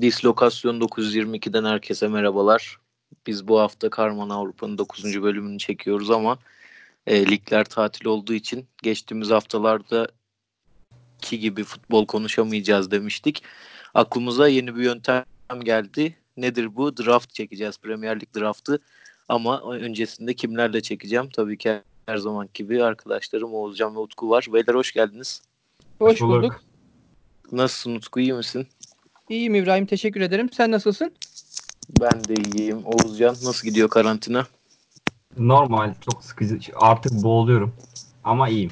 Dislokasyon 922'den herkese merhabalar. Biz bu hafta Karman Avrupa'nın 9. bölümünü çekiyoruz ama e, ligler tatil olduğu için geçtiğimiz haftalarda ki gibi futbol konuşamayacağız demiştik. Aklımıza yeni bir yöntem geldi. Nedir bu? Draft çekeceğiz. Premier Lig draftı. Ama öncesinde kimlerle çekeceğim? Tabii ki her zaman gibi arkadaşlarım Oğuzcan ve Utku var. Beyler hoş geldiniz. Hoş bulduk. Nasılsın Utku iyi misin? İyiyim İbrahim teşekkür ederim. Sen nasılsın? Ben de iyiyim. Oğuzcan nasıl gidiyor karantina? Normal çok sıkıcı. Artık boğuluyorum. Ama iyiyim.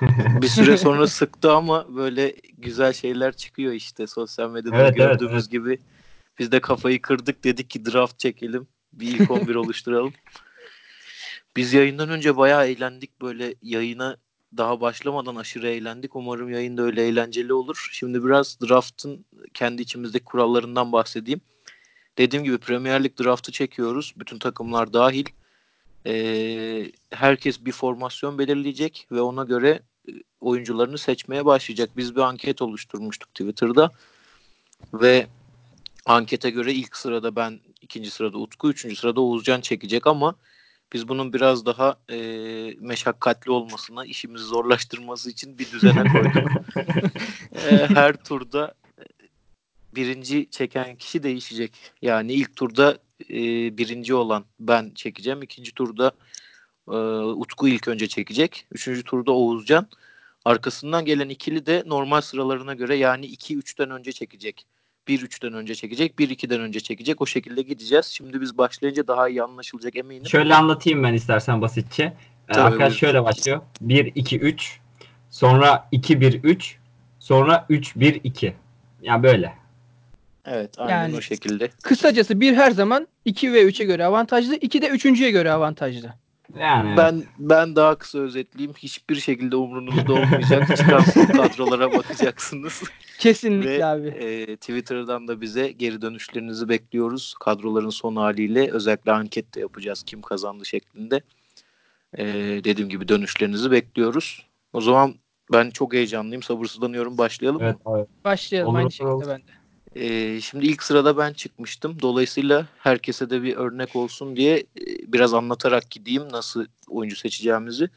bir süre sonra sıktı ama böyle güzel şeyler çıkıyor işte sosyal medyada evet, gördüğümüz evet, evet. gibi. Biz de kafayı kırdık dedik ki draft çekelim. Bir ilk 11 oluşturalım. Biz yayından önce bayağı eğlendik böyle yayına daha başlamadan aşırı eğlendik. Umarım yayında öyle eğlenceli olur. Şimdi biraz draft'ın kendi içimizdeki kurallarından bahsedeyim. Dediğim gibi Premier Lig draft'ı çekiyoruz. Bütün takımlar dahil. Ee, herkes bir formasyon belirleyecek ve ona göre oyuncularını seçmeye başlayacak. Biz bir anket oluşturmuştuk Twitter'da ve ankete göre ilk sırada ben, ikinci sırada Utku, üçüncü sırada Oğuzcan çekecek ama biz bunun biraz daha e, meşakkatli olmasına, işimizi zorlaştırması için bir düzene koyduk. e, her turda birinci çeken kişi değişecek. Yani ilk turda e, birinci olan ben çekeceğim. İkinci turda e, Utku ilk önce çekecek. Üçüncü turda Oğuzcan. Arkasından gelen ikili de normal sıralarına göre yani 2-3'ten önce çekecek. 1-3'ten önce çekecek, 1-2'den önce çekecek. O şekilde gideceğiz. Şimdi biz başlayınca daha iyi anlaşılacak eminim. Şöyle anlatayım ben istersen basitçe. Ee, Tabii, arkadaş şöyle başlıyor. 1-2-3 sonra 2-1-3 sonra 3-1-2. Yani böyle. Evet aynen Yani- o şekilde. Kısacası bir her zaman 2 ve 3'e göre avantajlı, 2 de 3.ye göre avantajlı. Yani Ben ben daha kısa özetleyeyim. Hiçbir şekilde umrunuzda olmayacak. Çıkan kadrolara bakacaksınız. Kesinlikle Ve abi. e, Twitter'dan da bize geri dönüşlerinizi bekliyoruz. Kadroların son haliyle özellikle anket de yapacağız kim kazandı şeklinde. E, dediğim gibi dönüşlerinizi bekliyoruz. O zaman ben çok heyecanlıyım. Sabırsızlanıyorum. Başlayalım evet, mı? evet. Başlayalım olur, aynı şekilde olur. ben de. Şimdi ilk sırada ben çıkmıştım. Dolayısıyla herkese de bir örnek olsun diye biraz anlatarak gideyim nasıl oyuncu seçeceğimizi.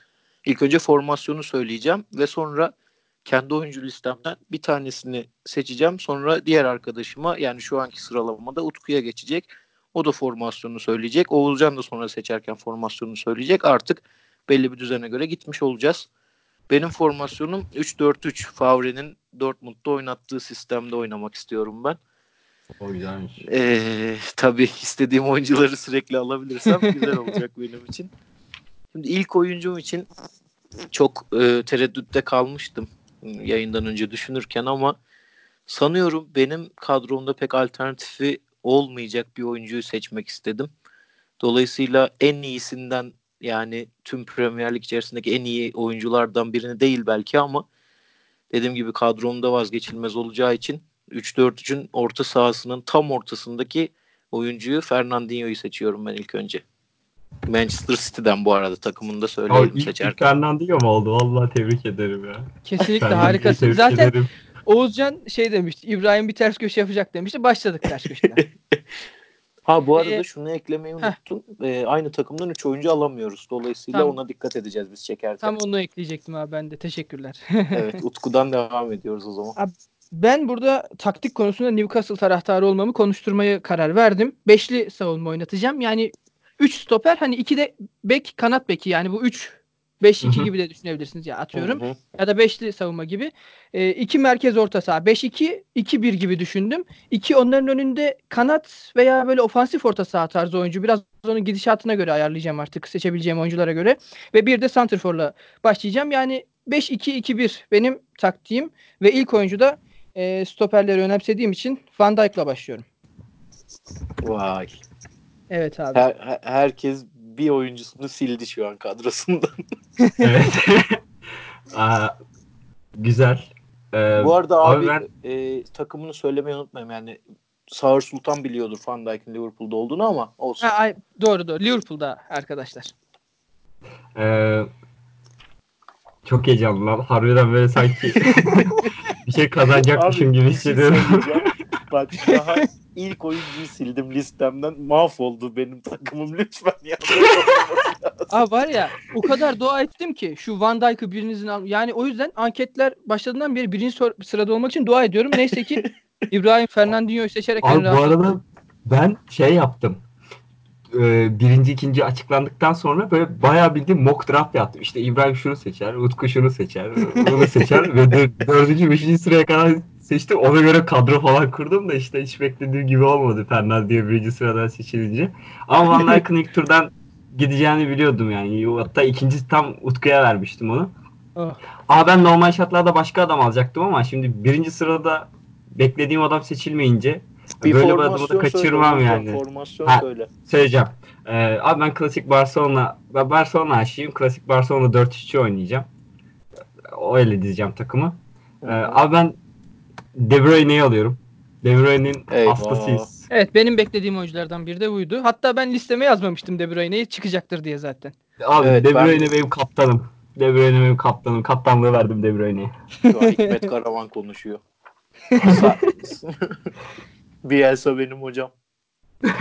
İlk önce formasyonu söyleyeceğim ve sonra kendi oyuncu listemden bir tanesini seçeceğim. Sonra diğer arkadaşıma yani şu anki sıralamada Utku'ya geçecek. O da formasyonunu söyleyecek. Oğuzcan da sonra seçerken formasyonunu söyleyecek. Artık belli bir düzene göre gitmiş olacağız. Benim formasyonum 3-4-3. Favre'nin Dortmund'da oynattığı sistemde oynamak istiyorum ben. O güzelmiş. Ee, tabii istediğim oyuncuları sürekli alabilirsem güzel olacak benim için. Şimdi ilk oyuncum için çok e, tereddütte kalmıştım yayından önce düşünürken ama sanıyorum benim kadromda pek alternatifi olmayacak bir oyuncuyu seçmek istedim. Dolayısıyla en iyisinden yani tüm Premier Lig içerisindeki en iyi oyunculardan birini değil belki ama dediğim gibi kadromda vazgeçilmez olacağı için 3-4-3'ün orta sahasının tam ortasındaki oyuncuyu Fernandinho'yu seçiyorum ben ilk önce. Manchester City'den bu arada takımını da söyleyelim ilk seçerken. Fernandinho mu oldu? Vallahi tebrik ederim ya. Kesinlikle harikasın. Zaten ederim. Oğuzcan şey demişti. İbrahim bir ters köşe yapacak demişti. Başladık ters köşeden. Ha bu arada Ee, şunu eklemeyi unuttum. Ee, aynı takımdan 3 oyuncu alamıyoruz. Dolayısıyla Tamam. ona dikkat edeceğiz biz çekerken. Tam onu ekleyecektim abi ben de. Teşekkürler. Evet Utku'dan devam ediyoruz o zaman. Ben burada taktik konusunda Newcastle taraftarı olmamı konuşturmaya karar verdim. Beşli savunma oynatacağım. Yani 3 stoper hani 2 de bek kanat beki yani bu 3 5 2 Hı hı. gibi de düşünebilirsiniz ya atıyorum. Hı hı. Ya da beşli savunma gibi. 2 merkez orta saha 5-2 2-1 gibi düşündüm. 2 onların önünde kanat veya böyle ofansif orta saha tarzı oyuncu. Biraz onun gidişatına göre ayarlayacağım artık seçebileceğim oyunculara göre. Ve bir de santrforla başlayacağım. Yani 5-2-2-1 benim taktiğim ve ilk oyuncu da e, stoperleri önemsediğim için Van Dijk'la başlıyorum. Vay. Evet abi. Her- herkes bir oyuncusunu sildi şu an kadrosundan. evet. Aa, güzel. Ee, Bu arada abi, abi e, takımını söylemeyi unutmayayım yani Sağır Sultan biliyordur Van Dijk'in Liverpool'da olduğunu ama olsun. Ha, ay, doğru doğru. Liverpool'da arkadaşlar. Ee, çok heyecanlı lan. Harbiden böyle sanki bir şey kazanacakmışım Abi, gibi şey hissediyorum. söyleyeceğim. Bak daha ilk oyuncuyu sildim listemden. Mahvoldu benim takımım lütfen ya. Aa var ya o kadar dua ettim ki şu Van Dijk'ı birinizin al. Yani o yüzden anketler başladığından beri birinci sor- sırada olmak için dua ediyorum. Neyse ki İbrahim Fernandinho'yu seçerek Abi bu arada ben şey yaptım. Ee, birinci ikinci açıklandıktan sonra böyle bayağı bildiğim mock draft yaptım. İşte İbrahim şunu seçer, Utku şunu seçer, bunu seçer ve dör- dördüncü, beşinci sıraya kadar seçtim. Ona göre kadro falan kurdum da işte hiç beklediğim gibi olmadı Fernand diye birinci sıradan seçilince. Ama Van Dijk'ın ilk turdan gideceğini biliyordum yani. Hatta ikinci tam Utku'ya vermiştim onu. Oh. Aa ben normal şartlarda başka adam alacaktım ama şimdi birinci sırada beklediğim adam seçilmeyince böyle bir adamı da kaçırmam söyle, yani. Formasyon Ha. söyle. Söyleyeceğim. Ee, abi ben klasik Barcelona, ben Barcelona aşığıyım. Klasik Barcelona 4-3-3 oynayacağım. Öyle dizeceğim takımı. Ee, abi ben De Bruyne'yi alıyorum. De Bruyne'nin Eyvah. hastasıyız. Evet benim beklediğim oyunculardan biri de buydu. Hatta ben listeme yazmamıştım De Bruyne'yi çıkacaktır diye zaten. Abi Evet, De ben- Bruyne benim kaptanım. De Bruyne benim kaptanım. Kaptanlığı verdim De Bruyne'ye. Şu an Hikmet Karaman konuşuyor. Sa- Bielsa benim hocam.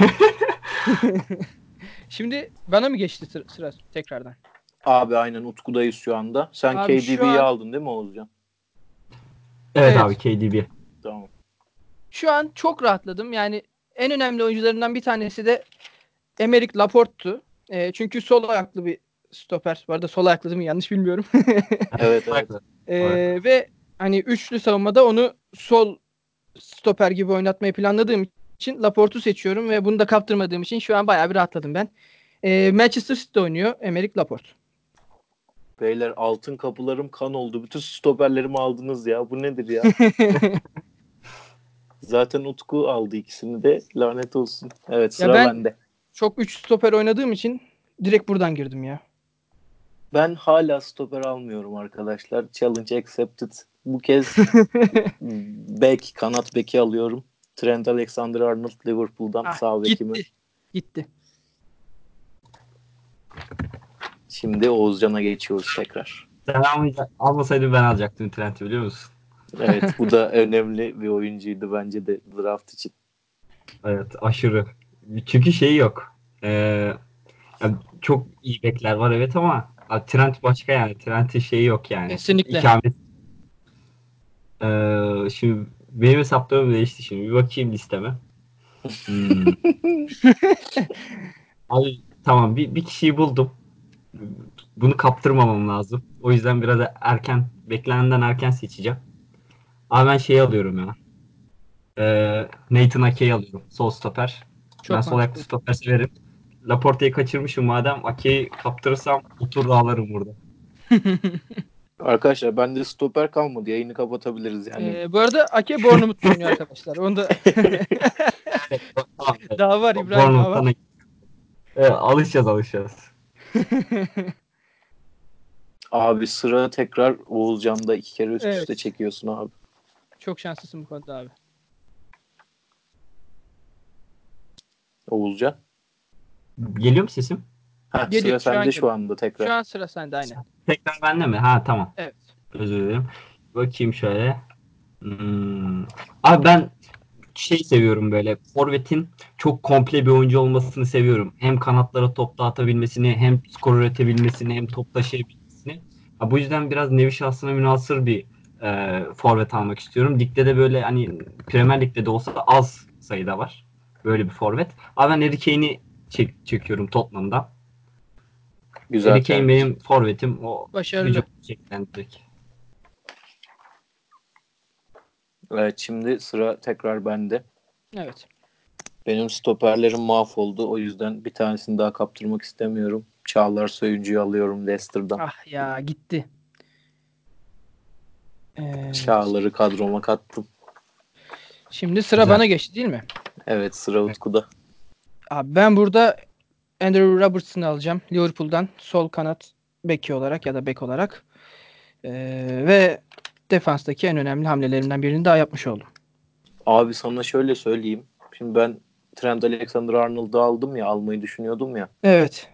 Şimdi bana mı geçti sıra, sıra tekrardan? Abi aynen Utku'dayız şu anda. Sen Abi şu KDB'yi an- aldın değil mi Oğuzcan? Evet, Evet. abi KDB. Tamam. Şu an çok rahatladım. Yani en önemli oyuncularından bir tanesi de Emerick Laporte'tu. E, çünkü sol ayaklı bir stoper. Bu arada sol ayaklı değil mi? Yanlış bilmiyorum. Evet evet. E, Evet. Ve hani üçlü savunmada onu sol stoper gibi oynatmayı planladığım için Laporte'u seçiyorum ve bunu da kaptırmadığım için şu an bayağı bir rahatladım ben. E, Manchester City'de oynuyor Emerick Laporte. Beyler altın kapılarım kan oldu. Bütün stoperlerimi aldınız ya. Bu nedir ya? Zaten Utku aldı ikisini de. Lanet olsun. Evet sıra ben- bende. Çok üç stoper oynadığım için direkt buradan girdim ya. Ben hala stoper almıyorum arkadaşlar. Challenge accepted. Bu kez bek, kanat beki alıyorum. Trent Alexander-Arnold Liverpool'dan Ah, sağ bekimi. gitti. Gitti. Şimdi Oğuzcan'a geçiyoruz tekrar. Sen almayacak, almasaydın ben alacaktım Trent'i biliyor musun? Evet bu da önemli bir oyuncuydu bence de draft için. Evet aşırı. Çünkü şey yok. Ee, ya çok iyi bekler var evet ama Trent başka yani. Trent'in şeyi yok yani. Kesinlikle. İkamet. Ee, şimdi benim hesaplarım değişti şimdi. Bir bakayım listeme. Hmm. abi tamam bir, bir kişiyi buldum. Bunu kaptırmamam lazım. O yüzden biraz erken, beklenenden erken seçeceğim. Abi ben şey alıyorum ya. Ee, Nathan Ake'yi alıyorum. Sol stoper. Çok ben sol ayaklı stoper severim. Laporte'yi kaçırmışım madem. Ake'yi kaptırırsam otur ağlarım burada. Arkadaşlar bende stoper kalmadı. Yayını kapatabiliriz yani. Ee, bu arada Ake Bournemouth oynuyor arkadaşlar. Onu da daha var İbrahim daha var. Evet, alışacağız alışacağız. Abi sıra tekrar Oğuzcan'da iki kere üst Evet. üste çekiyorsun abi. Çok şanslısın bu konuda abi. Oğuzcan. Geliyor mu sesim? Heh, Geliyor, sıra şu an sende şu anda tekrar. Şu an sıra sende aynen. Tekrar bende mi? Ha tamam. Evet. Özür dilerim. Bakayım şöyle. Hmm. Abi ben şey seviyorum böyle. Forvet'in çok komple bir oyuncu olmasını seviyorum. Hem kanatlara top dağıtabilmesini, hem skor üretebilmesini, hem top taşıyabilmesini. Ha, bu yüzden biraz nevi şahsına münasır bir e, forvet almak istiyorum. Ligde de böyle hani Premier Lig'de de olsa az sayıda var. Böyle bir forvet. Abi ben Harry Kane'i çek- çekiyorum Tottenham'dan. Güzel. Harry Kane benim forvetim. O Başarılı. hücum çeken direkt. Evet şimdi sıra tekrar bende. Evet. Benim stoperlerim mahvoldu. O yüzden bir tanesini daha kaptırmak istemiyorum. Çağlar Soyuncu'yu alıyorum Leicester'dan. Ah ya gitti. Ee, Çağlar'ı kadroma kattım. şimdi sıra Güzel. bana geçti değil mi? Evet sıra Utku'da. Abi ben burada Andrew Robertson'ı alacağım. Liverpool'dan sol kanat beki olarak ya da bek olarak. Ee, ve defanstaki en önemli hamlelerimden birini daha yapmış oldum. Abi sana şöyle söyleyeyim. Şimdi ben Trent Alexander-Arnold'u aldım ya almayı düşünüyordum ya. Evet.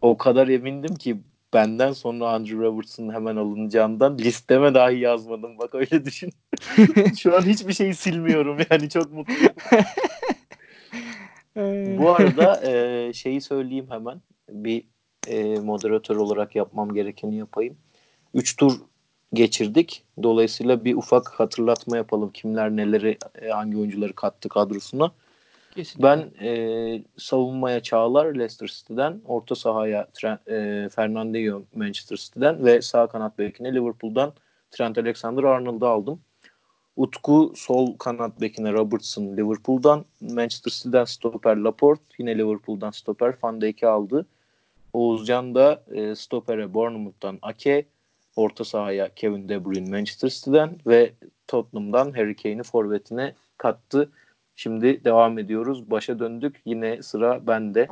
O kadar emindim ki benden sonra Andrew Robertson'ın hemen alınacağından listeme dahi yazmadım. Bak öyle düşün. Şu an hiçbir şeyi silmiyorum yani çok mutluyum. Bu arada e, şeyi söyleyeyim hemen. Bir e, moderatör olarak yapmam gerekeni yapayım. 3 tur geçirdik. Dolayısıyla bir ufak hatırlatma yapalım. Kimler neleri, e, hangi oyuncuları kattı kadrosuna. Kesinlikle. Ben e, savunmaya Çağlar Leicester City'den, orta sahaya e, Fernandinho Manchester City'den ve sağ kanat bekine Liverpool'dan Trent Alexander-Arnold'u aldım. Utku sol kanat bekine Robertson Liverpool'dan, Manchester City'den stoper Laporte, yine Liverpool'dan stoper Van Dijk'i aldı. Oğuzcan da e, stopere Bournemouth'tan Ake, orta sahaya Kevin De Bruyne Manchester City'den ve Tottenham'dan Harry Kane'i forvetine kattı. Şimdi devam ediyoruz. Başa döndük. Yine sıra bende.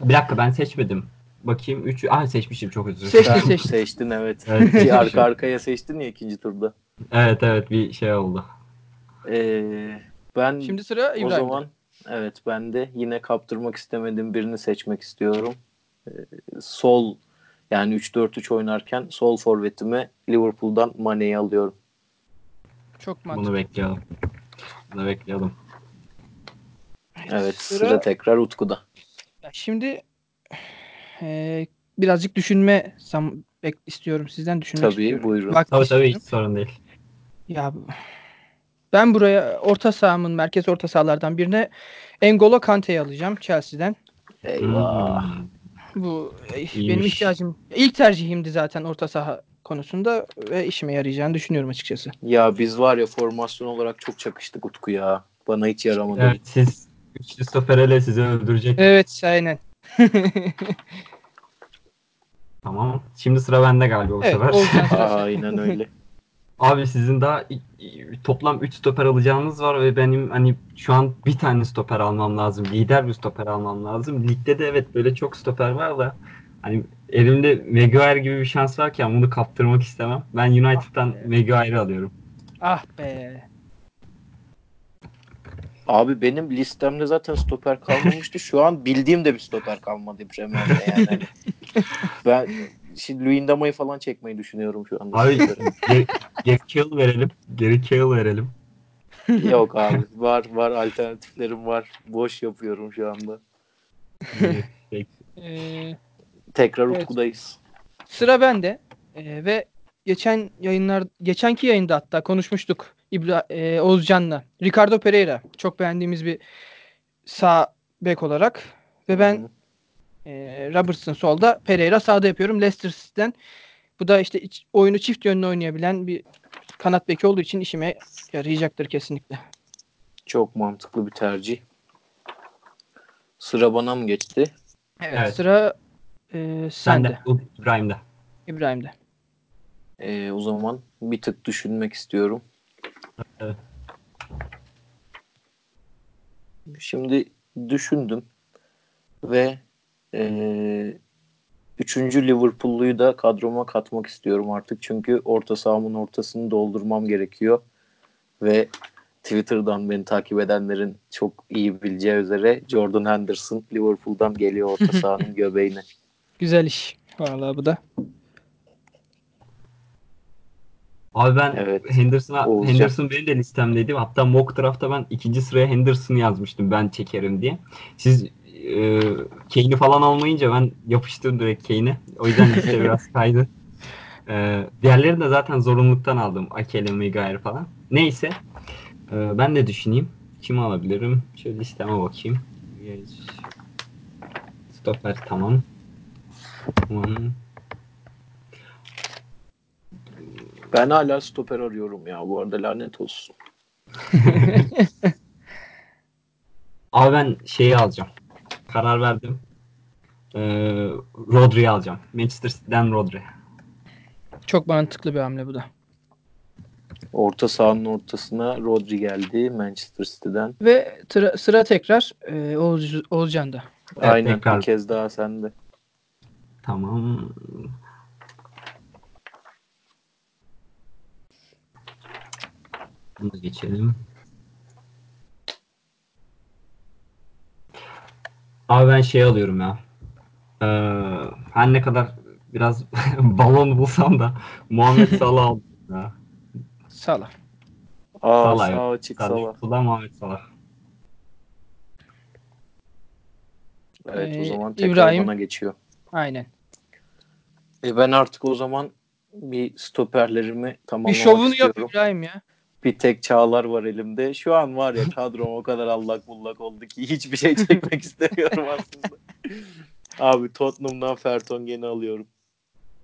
Bir dakika ben seçmedim. Bakayım 3 ah seçmişim çok özür dilerim. Seçtin, seçtin. seçtin evet. Evet, Bir arka arkaya seçtin ya ikinci turda. Evet evet bir şey oldu. Ee, ben Şimdi sıra o İbrahim'de. zaman evet ben de yine kaptırmak istemediğim birini seçmek istiyorum. Ee, sol yani 3-4-3 oynarken sol forvetime Liverpool'dan Mane'yi alıyorum. Çok mantıklı. Bunu bekliyordum. Bunu bekliyordum. Evet Sıra- sıra, tekrar Utku'da. Ya Şimdi eee, birazcık düşünme bek istiyorum sizden düşünmek Tabii istiyorum. buyurun. Vakti Tabii tabii hiç sorun değil. Ya ben buraya orta sahamın merkez orta sahalardan birine Engolo Kante'yi alacağım Chelsea'den. Eyvah. Hmm. Bu benim İyiymiş. ihtiyacım ilk tercihimdi zaten orta saha konusunda ve işime yarayacağını düşünüyorum açıkçası. Ya biz var ya formasyon olarak çok çakıştık Utku ya. Bana hiç yaramadı. Evet siz üçlü stoperele sizi öldürecek. Evet aynen. Tamam. Şimdi sıra bende galiba bu Evet, sefer. Aynen öyle. Abi sizin daha i- i- toplam 3 stoper alacağınız var ve benim hani şu an bir tane stoper almam lazım. Lider bir stoper almam lazım. Ligde de evet böyle çok stoper var da hani elimde Maguire gibi bir şans varken bunu kaptırmak istemem. Ben United'dan Maguire'ı alıyorum. Ah be. Abi benim listemde zaten stoper kalmamıştı. Şu an bildiğim de bir stoper kalmadı Premier'de yani. Hani ben şimdi Luyendama'yı falan çekmeyi düşünüyorum şu anda. Abi Gary Cahill verelim. Gary Cahill verelim. Yok abi var var alternatiflerim var. Boş yapıyorum şu anda. Ee, Tekrar Evet. Utku'dayız. Sıra bende Ee, ve geçen yayınlar geçenki yayında hatta konuşmuştuk İbra e, Oğuzcan'la. Ricardo Pereira çok beğendiğimiz bir sağ bek olarak ve ben. E, Robertson solda Pereira sağda yapıyorum Leicester City'den. Bu da işte iç- oyunu çift yönlü oynayabilen bir kanat beki olduğu için işime yarayacaktır kesinlikle. çok mantıklı bir tercih. Sıra bana mı geçti? Evet, Evet. sıra e, Sen sende de. İbrahim'de. İbrahim'de. Ee, o zaman bir tık düşünmek istiyorum. Evet. Şimdi düşündüm ve eee üçüncü Liverpool'luyu da kadroma katmak istiyorum artık. Çünkü orta sahamın ortasını doldurmam gerekiyor. Ve Twitter'dan beni takip edenlerin çok iyi bileceği üzere Jordan Henderson Liverpool'dan geliyor orta sahanın göbeğine. Güzel iş. Vallahi bu da. Abi ben Evet. Henderson'a. Henderson benim de listemdeydi. Hatta mock draft'ta ben ikinci sıraya Henderson'ı yazmıştım ben çekerim diye. Siz e, Kane'i falan almayınca ben yapıştırdım direkt Kane'i. O yüzden liste biraz kaydı. E, diğerleri de zaten zorunluluktan aldım. Akele, Maguire falan. Neyse. E, ben de düşüneyim. Kimi alabilirim? Şöyle listeme bakayım. Stopper tamam. Tamam. Ben hala stoper arıyorum ya bu arada lanet olsun. Abi ben şeyi alacağım. Karar verdim. Ee, Rodri'yi alacağım. Manchester City'den Rodri. Çok mantıklı bir hamle bu da. Orta sahanın ortasına Rodri geldi Manchester City'den. Ve tıra- sıra tekrar e, Oğuz, Oğuzcan'da. Evet, Aynen tekrar. bir kez daha sende. Tamam. Bunu geçelim. Abi ben şey alıyorum ya. Ee, her ne kadar biraz balon bulsam da Muhammed Salah aldım ya. Salah. Aa Salah sağ yok. açık Salah. Kadroda Muhammed Salah. Evet o Ee, zaman tekrar İbrahim. bana geçiyor. Aynen. E ben artık o zaman bir stoperlerimi Bir tamamlamak şovunu istiyorum. yap İbrahim ya. Bir tek Çağlar var elimde. Şu an var ya kadrom o kadar allak bullak oldu ki hiçbir şey çekmek istemiyorum aslında. Abi Tottenham'dan Fertongen'i alıyorum.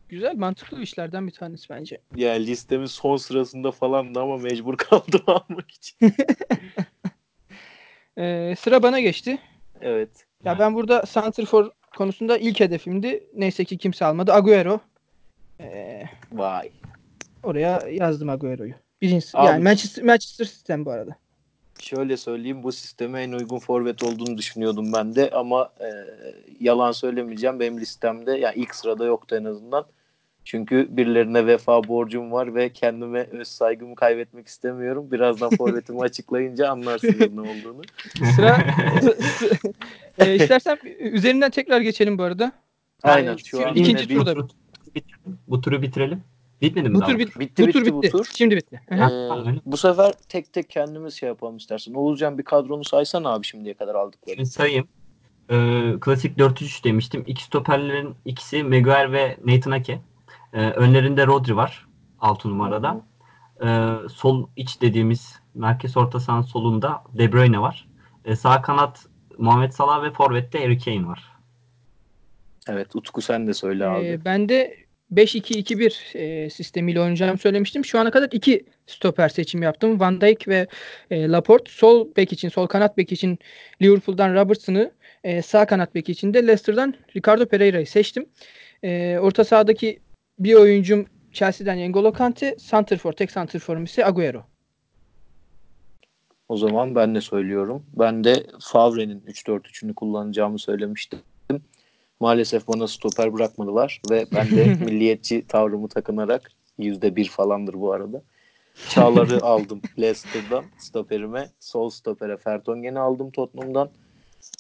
Güzel mantıklı işlerden bir tanesi bence. Yani listemin son sırasında falandı ama mecbur kaldım almak için. Ee, sıra bana geçti. Evet. Ya ben burada Santrfor konusunda ilk hedefimdi. Neyse ki kimse almadı. Agüero. Ee, Vay. oraya yazdım Agüero'yu. Birinci, Abi- yani Manchester, Manchester sistem bu arada. Şöyle söyleyeyim bu sisteme en uygun forvet olduğunu düşünüyordum ben de ama e, yalan söylemeyeceğim benim listemde yani ilk sırada yoktu en azından. Çünkü birilerine vefa borcum var ve kendime öz saygımı kaybetmek istemiyorum. Birazdan forvetimi açıklayınca anlarsınız ne olduğunu. Sıra ee, istersen üzerinden tekrar geçelim bu arada. Aynen şu an İkinci turda. Bu turu bitirelim. Bitmedi mi Bu daha? tur, bit- Bitti, bu tur bitti, bu bitti. tur. Şimdi bitti. Ee, bu sefer tek tek kendimiz şey yapalım istersen. Oğulcan bir kadronu saysana abi şimdiye kadar aldıkları. Şimdi sayayım. Ee, klasik 4-3 demiştim. İki stoperlerin ikisi Maguire ve Nathan Ake. Ee, önlerinde Rodri var. 6 numarada. Ee, sol iç dediğimiz merkez orta sahanın solunda De Bruyne var. Ee, sağ kanat Muhammed Salah ve forvette Harry Kane var. Evet Utku sen de söyle abi. Ee, ben de 5-2-2-1 e, sistemiyle oynayacağımı söylemiştim. Şu ana kadar iki stoper seçimi yaptım. Van Dijk ve e, Laporte. Sol bek için, sol kanat bek için Liverpool'dan Robertson'ı, e, sağ kanat bek için de Leicester'dan Ricardo Pereira'yı seçtim. E, orta sahadaki bir oyuncum Chelsea'den N'Golo Kante, Santrfor, tek Santrfor'um ise Agüero. O zaman ben de söylüyorum. Ben de Favre'nin 3-4-3'ünü kullanacağımı söylemiştim. Maalesef bana stoper bırakmadılar ve ben de milliyetçi tavrımı takınarak %1 falandır bu arada. Çağlar'ı aldım Leicester'dan stoperime. Sol stopere Fertongen'i aldım Tottenham'dan.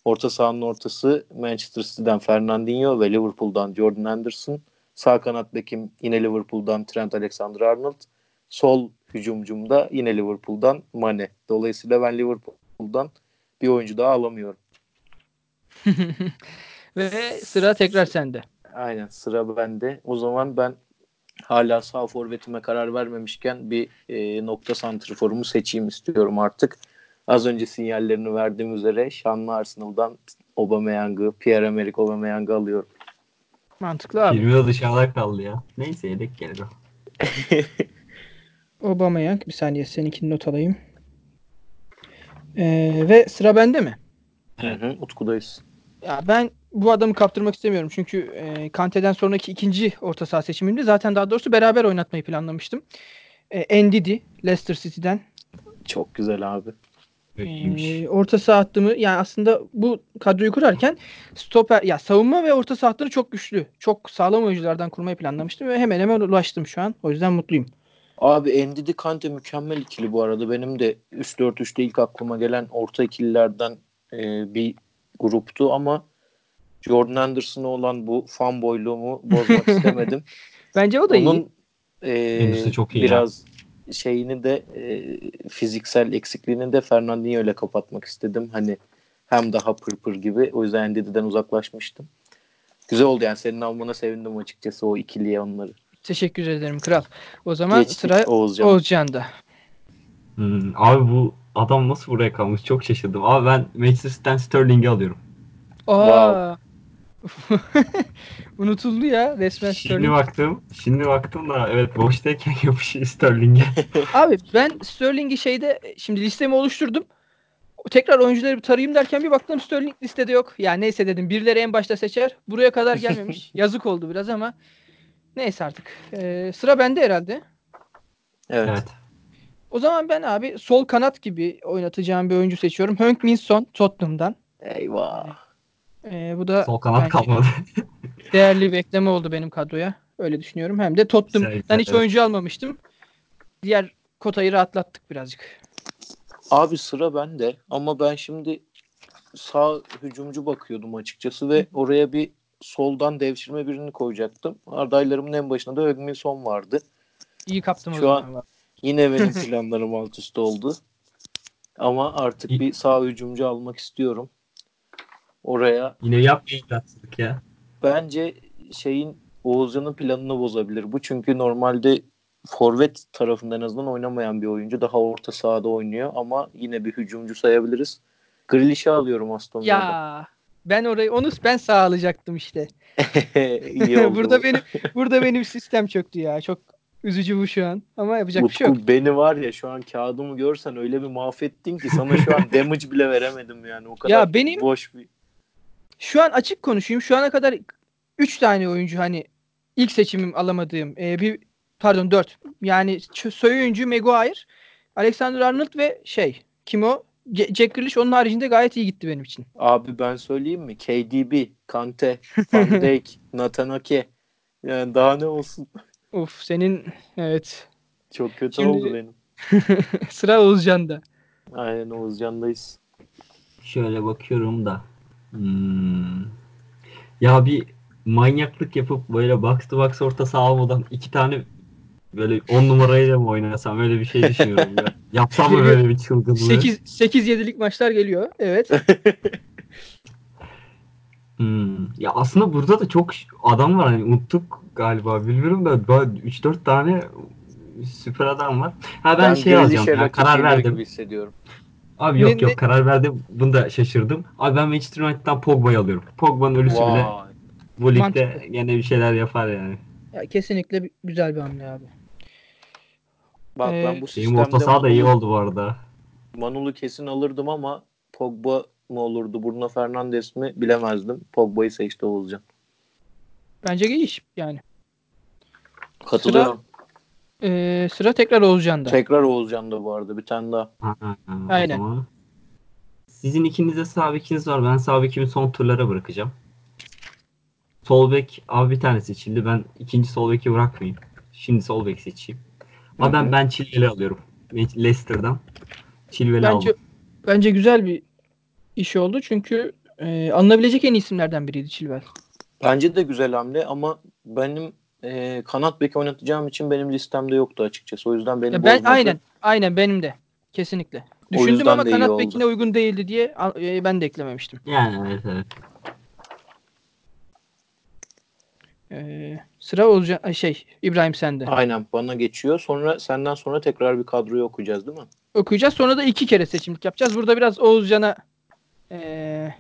Orta sahanın ortası Manchester City'den Fernandinho ve Liverpool'dan Jordan Anderson. Sağ kanat bekim yine Liverpool'dan Trent Alexander-Arnold. Sol hücumcumda yine Liverpool'dan Mane. Dolayısıyla ben Liverpool'dan bir oyuncu daha alamıyorum. Ve sıra tekrar sende. Aynen sıra bende. O zaman ben hala sağ forvetime karar vermemişken bir e, nokta santriforumu seçeyim istiyorum artık. Az önce sinyallerini verdiğim üzere şanlı Arsenal'dan Aubameyang'ı, Pierre-Emerick Aubameyang'ı alıyorum. Mantıklı abi. Firmino dışarıda kaldı ya. Neyse yedek gelir o. Aubameyang. Bir saniye seninkini not alayım. Ee, ve sıra bende mi? Hı hı, Utku'dayız. Ya ben bu adamı kaptırmak istemiyorum. Çünkü e, Kante'den sonraki ikinci orta saha seçimimdi. Zaten daha doğrusu beraber oynatmayı planlamıştım. E, Ndidi Leicester City'den. Çok güzel abi. İyiymiş. E, orta saha hattımı yani aslında bu kadroyu kurarken stoper ya savunma ve orta saha hattını çok güçlü. Çok sağlam oyunculardan kurmayı planlamıştım ve hemen hemen ulaştım şu an. O yüzden mutluyum. Abi Ndidi Kante mükemmel ikili bu arada. Benim de üst 4-3'te ilk aklıma gelen orta ikililerden e, bir gruptu ama Jordan Anderson'a olan bu fanboyluğumu bozmak istemedim. Bence o da iyi. Onun e, çok iyi biraz şeyini de e, fiziksel eksikliğini de Fernandinho ile kapatmak istedim. Hani hem daha pırpır gibi. O yüzden Ndidi'den uzaklaşmıştım. Güzel oldu yani senin almana sevindim açıkçası o ikiliye onları. Teşekkür ederim kral. O zaman Geçtik sıra Oğuzcan. Oğuzcan'da. Hmm, abi bu adam nasıl buraya kalmış çok şaşırdım. Abi ben Manchester City'den Sterling'i alıyorum. Aa. Unutuldu ya resmen Şimdi Sterling. baktım. Şimdi baktım da evet boştayken yapışıyor Sterling'e. Abi ben Sterling'i şeyde şimdi listemi oluşturdum. Tekrar oyuncuları bir tarayayım derken bir baktım Sterling listede yok. Ya neyse dedim birileri en başta seçer. Buraya kadar gelmemiş. Yazık oldu biraz ama neyse artık. Ee, sıra bende herhalde. Evet. evet. O zaman ben abi sol kanat gibi oynatacağım bir oyuncu seçiyorum. Hönk Min Son Tottenham'dan. Eyvah. Ee, bu da Sol kanat kalmadı. değerli bir ekleme oldu benim kadroya. Öyle düşünüyorum. Hem de Tottenham'dan Güzel, hiç evet. oyuncu almamıştım. Diğer kotayı rahatlattık birazcık. Abi sıra bende ama ben şimdi sağ hücumcu bakıyordum açıkçası ve oraya bir soldan devşirme birini koyacaktım. Adaylarımın en başında da Ögmin Son vardı. İyi kaptım o Şu zaman. an-. Yine benim planlarım alt üst oldu. Ama artık bir sağ hücumcu almak istiyorum. Oraya Yine yapmayın tatsızlık ya. bence şeyin Oğuzcan'ın planını bozabilir. Bu çünkü normalde forvet tarafında en azından oynamayan bir oyuncu. Daha orta sahada oynuyor ama yine bir hücumcu sayabiliriz. Grealish'i alıyorum Aston Villa'da. Ya ben orayı onu ben sağlayacaktım işte. İyi oldu burada bu. benim burada benim sistem çöktü ya. Çok üzücü bu şu an. Ama yapacak bir şey yok. Utku beni var ya şu an kağıdımı görsen öyle bir mahvettin ki sana şu an damage bile veremedim yani. O kadar Ya benim- boş bir Şu an açık konuşayım. Şu ana kadar 3 tane oyuncu hani ilk seçimim alamadığım e, bir pardon 4. Yani soy oyuncu Maguire, Alexander Arnold ve şey kim o? Ge- Jack Grealish onun haricinde gayet iyi gitti benim için. Abi ben söyleyeyim mi? KDB, Kante, Van Dijk, Nathan Ake. Yani daha ne olsun? Of senin evet. Çok kötü Şimdi- oldu benim. Sıra Oğuzcan'da. Aynen Oğuzcan'dayız. Şöyle bakıyorum da. Hmm. Ya bir manyaklık yapıp böyle box to box orta saha almadan iki tane böyle 10 numarayla mı oynasam öyle bir şey düşünüyorum ya. Yapsam mı böyle bir çılgınlığı? 8 8 7'lik maçlar geliyor. Evet. Hmm. Ya aslında burada da çok adam var hani unuttuk galiba bilmiyorum da 3-4 tane süper adam var. Ha ben, şey Grealish'e alacağım ya karar verdim. Hissediyorum. Abi yok Ne- yok ne- karar verdim. Bunu da şaşırdım. Abi ben Manchester United'dan Pogba'yı alıyorum. Pogba'nın ölüsü bile Vay. bu ligde gene bir şeyler yapar yani. Ya, kesinlikle güzel bir hamle abi. Bak Ee, ben bu sistemde orta saha da iyi oldu bu arada. Manol'u kesin alırdım ama Pogba mı olurdu, Bruno Fernandes mi bilemezdim. Pogba'yı seçti Oğuzcan. Bence iyi iş yani. Katılıyorum. Ee, sıra tekrar Oğuzcan'da. Tekrar Oğuzcan'da bu arada bir tane daha. Ha, ha, ha, o Aynen. zaman. Sizin ikinize sağ bekiniz var. Ben sağ bekimi son turlara bırakacağım. Sol bek abi bir tane seçildi. Ben ikinci sol beki bırakmayayım. Şimdi sol bek seçeyim. Ama ben ben Chilwell'i alıyorum. Leicester'dan. Chilwell'i Bence aldım. bence güzel bir iş oldu çünkü e, alınabilecek en iyi isimlerden biriydi Chilwell. Bence de güzel hamle ama benim e, kanat beki oynatacağım için benim listemde yoktu açıkçası. O yüzden beni Ya ben bozmadı. aynen aynen benim de kesinlikle. Düşündüm ama kanat bekine uygun değildi diye e, ben de eklememiştim. Yani evet evet. Ee, sıra ay, şey İbrahim sende. Aynen bana geçiyor. Sonra senden sonra tekrar bir kadroyu okuyacağız değil mi? Okuyacağız sonra da iki kere seçimlik yapacağız. Burada biraz Oğuzcan'a e,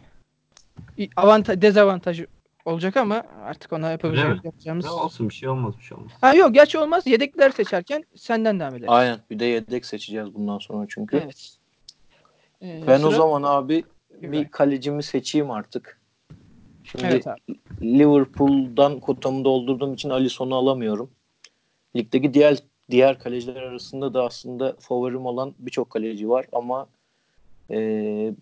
avantaj dezavantaj olacak ama artık ona yapabileceğimiz mi? yapacağımız. Ya olsun bir şey olmaz bir şey olmaz. Ha yok gerçi olmaz. Yedekler seçerken senden devam ederiz. Aynen. Bir de yedek seçeceğiz bundan sonra çünkü. Evet. Ee, Ben o sıra- zaman abi İbrahim. bir kalecimi seçeyim artık. Şimdi Evet abi. Liverpool'dan kotamı doldurduğum için Alisson'u alamıyorum. Ligdeki diğer diğer kaleciler arasında da aslında favorim olan birçok kaleci var ama e,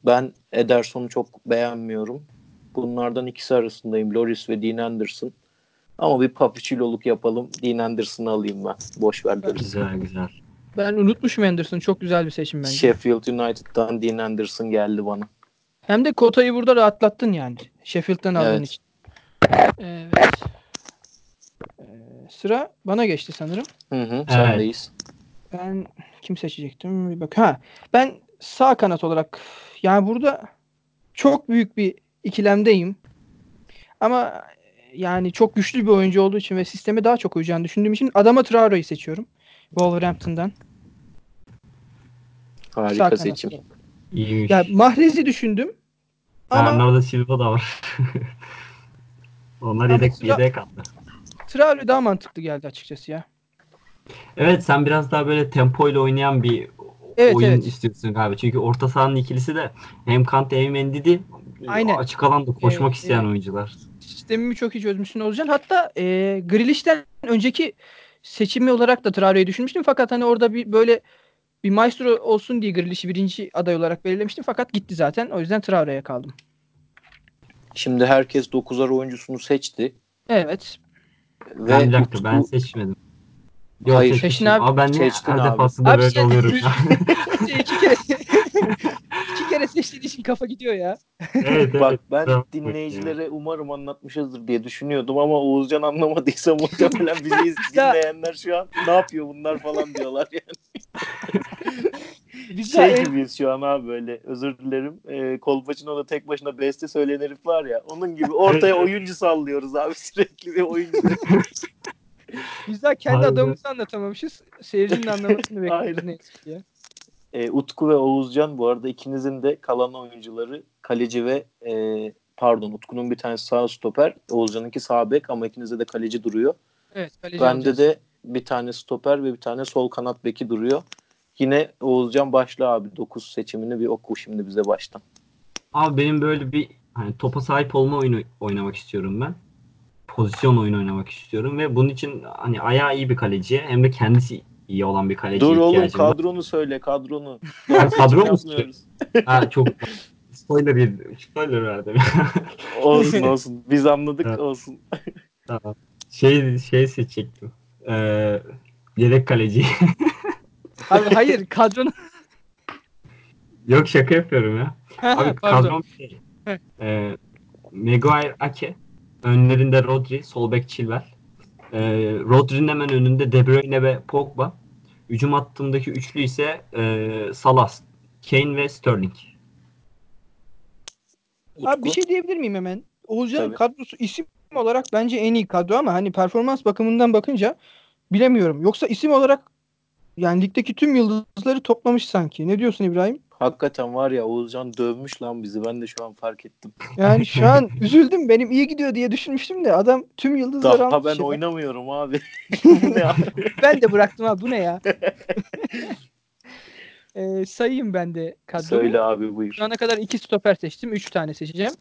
ben Ederson'u çok beğenmiyorum. Bunlardan ikisi arasındayım. Loris ve Dean Anderson. Ama bir papiçiloluk yapalım. Dean Anderson'ı alayım ben. Boş ver. Güzel güzel. Ben unutmuşum Anderson. Çok güzel bir seçim bence. Sheffield United'dan Dean Anderson geldi bana. Hem de kotayı burada rahatlattın yani. Sheffield'dan aldığın Evet. için. Evet. Ee, sıra bana geçti sanırım. Hı hı, sendeyiz. Ben kim seçecektim? Bir bak. Ha, ben sağ kanat olarak yani burada çok büyük bir ikilemdeyim. Ama yani çok güçlü bir oyuncu olduğu için ve sisteme daha çok uyacağını düşündüğüm için Adama Traore'yi seçiyorum. Wolverhampton'dan. Harika kanat seçim. İyiymiş. Ya Mahrez'i düşündüm. Ama Bernardo Silva da var. Onlar Ama yedek, sıra- yedeğe kaldı. Traore daha mantıklı geldi açıkçası ya. Evet sen biraz daha böyle tempo ile oynayan bir Evet, oyun evet. istiyorsun galiba. Çünkü orta sahanın ikilisi de hem Kante hem Endidi Aynen. açık alanda koşmak Evet, isteyen evet. oyuncular. Sistemimi çok iyi çözmüşsün Ozcan. Hatta e, Grealish'ten önceki seçimi olarak da Traore'yi düşünmüştüm. Fakat hani orada bir böyle bir maestro olsun diye Grealish'i birinci aday olarak belirlemiştim. Fakat gitti zaten. O yüzden Traore'ye kaldım. Şimdi herkes 9'ar oyuncusunu seçti. Evet. Ve ben bir dakika ben seçmedim. Hayır. seçmişim. Seçtin abi. Ama ben niye her abi. defasında Abi böyle sen- oluyorum kere iki kere seçtiğin için kafa gidiyor ya. Evet, evet. Bak ben Tamam. dinleyicilere umarım anlatmışızdır diye düşünüyordum ama Oğuzcan anlamadıysa muhtemelen bizi iz- dinleyenler şu an ne yapıyor bunlar falan diyorlar yani. Biz Şey de gibiyiz şu an abi böyle özür dilerim. Ee, Kolpaçino'da tek başına beste söyleyen herif var ya onun gibi ortaya oyuncu sallıyoruz abi sürekli bir oyuncu. Biz daha kendi adamımızı anlatamamışız. Seyircinin anlamasını bekliyoruz. Aynen. Ee, Utku ve Oğuzcan bu arada ikinizin de kalan oyuncuları kaleci ve e, pardon Utku'nun bir tanesi sağ stoper Oğuzcan'ınki sağ bek ama ikinizde de kaleci duruyor. Evet kaleci Bende olacağız. de bir tane stoper ve bir tane sol kanat beki duruyor. Yine Oğuzcan başla abi 9 seçimini bir oku şimdi bize baştan. Abi benim böyle bir hani topa sahip olma oyunu oynamak istiyorum ben. Pozisyon oyunu oynamak istiyorum ve bunun için hani ayağı iyi bir kaleciye hem de kendisi iyi olan bir kaleciye Dur oğlum ihtiyacım var. kadronu söyle kadronu. Kadro mu. Ha, çok spoiler yedim. Spoiler verdim. olsun olsun biz anladık Evet. olsun. Tamam. Şey şey seçecektim. Ee, yedek kaleci. Abi hayır kadronun Yok şaka yapıyorum ya. Abi kadrom şey. Ee, Maguire Ake. Önlerinde Rodri. Sol bek Chilwell. Ee, Rodri'nin hemen önünde De Bruyne ve Pogba. Hücum hattındaki üçlü ise e, Salah, Kane ve Sterling. Abi bir şey diyebilir miyim hemen? Oğuzcan Tabii. kadrosu isim olarak bence en iyi kadro ama hani performans bakımından bakınca bilemiyorum. Yoksa isim olarak yani ligdeki tüm yıldızları toplamış sanki. Ne diyorsun İbrahim? Hakikaten var ya Oğuzcan dövmüş lan bizi ben de şu an fark ettim. Yani şu an üzüldüm. Benim iyi gidiyor diye düşünmüştüm de adam tüm yıldızları Daha almış. ben ya. oynamıyorum abi. Ben de bıraktım abi. Bu ne ya? Ee, sayayım ben de kadromu. Söyle abi buyur. Şu ana kadar iki stoper seçtim. Üç tane seçeceğim.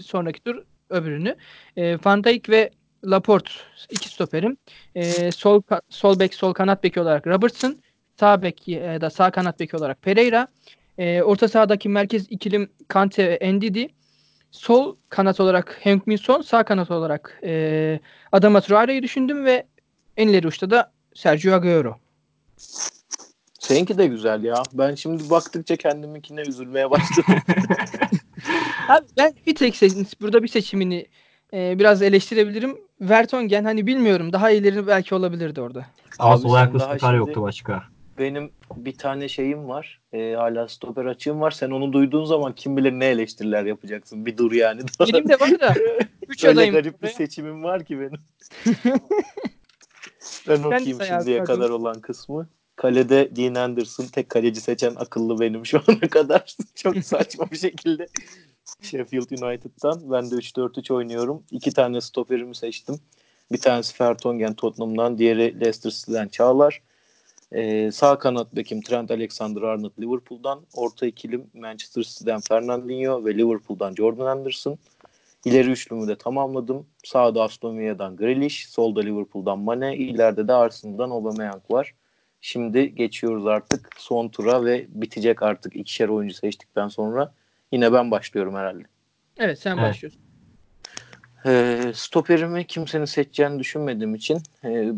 Sonraki tur öbürünü. E, Van Dijk ve Laporte iki stoperim. E, sol sol bek sol kanat beki olarak Robertson. Sağ bek ya da sağ kanat beki olarak Pereira. E, orta sahadaki merkez ikilim Kante ve Ndidi. Sol kanat olarak Henk Min Son, sağ kanat olarak e, Adama Traore'yi düşündüm ve en ileri uçta da Sergio Aguero. Seninki de güzel ya. Ben şimdi baktıkça kendiminkine üzülmeye başladım. Abi ben bir tek seç- burada bir seçimini e, biraz eleştirebilirim. Vertonghen hani bilmiyorum daha iyileri belki olabilirdi orada. Ama Abi sol ayaklı daha şimdi- yoktu başka. Benim bir tane şeyim var. Ee, hala stoper açığım var. Sen onu duyduğun zaman kim bilir ne eleştiriler yapacaksın. Bir dur yani. Benim de var da 3 Öyle adayım. garip bir seçimim var ki benim. ben okuyayım abi, şimdiye kadar olan kısmı. Kalede Dean Anderson tek kaleci seçen akıllı benim şu ana kadar. Çok saçma bir şekilde. Sheffield United'dan. Ben de 3-4-3 oynuyorum. İki tane stoperimi seçtim. Bir tanesi Fertongen Tottenham'dan, diğeri Leicester City'den Çağlar. Ee, sağ kanat bekim Trent Alexander-Arnold Liverpool'dan. Orta ikilim Manchester City'den Fernandinho ve Liverpool'dan Jordan Anderson. İleri üçlümü de tamamladım. Sağda Aston Villa'dan Grealish, solda Liverpool'dan Mane, ileride de Arsenal'dan Aubameyang var. Şimdi geçiyoruz artık son tura ve bitecek artık ikişer oyuncu seçtikten sonra. Yine ben başlıyorum herhalde. Evet sen Evet. başlıyorsun. Ee, stoperimi kimsenin seçeceğini düşünmediğim için e,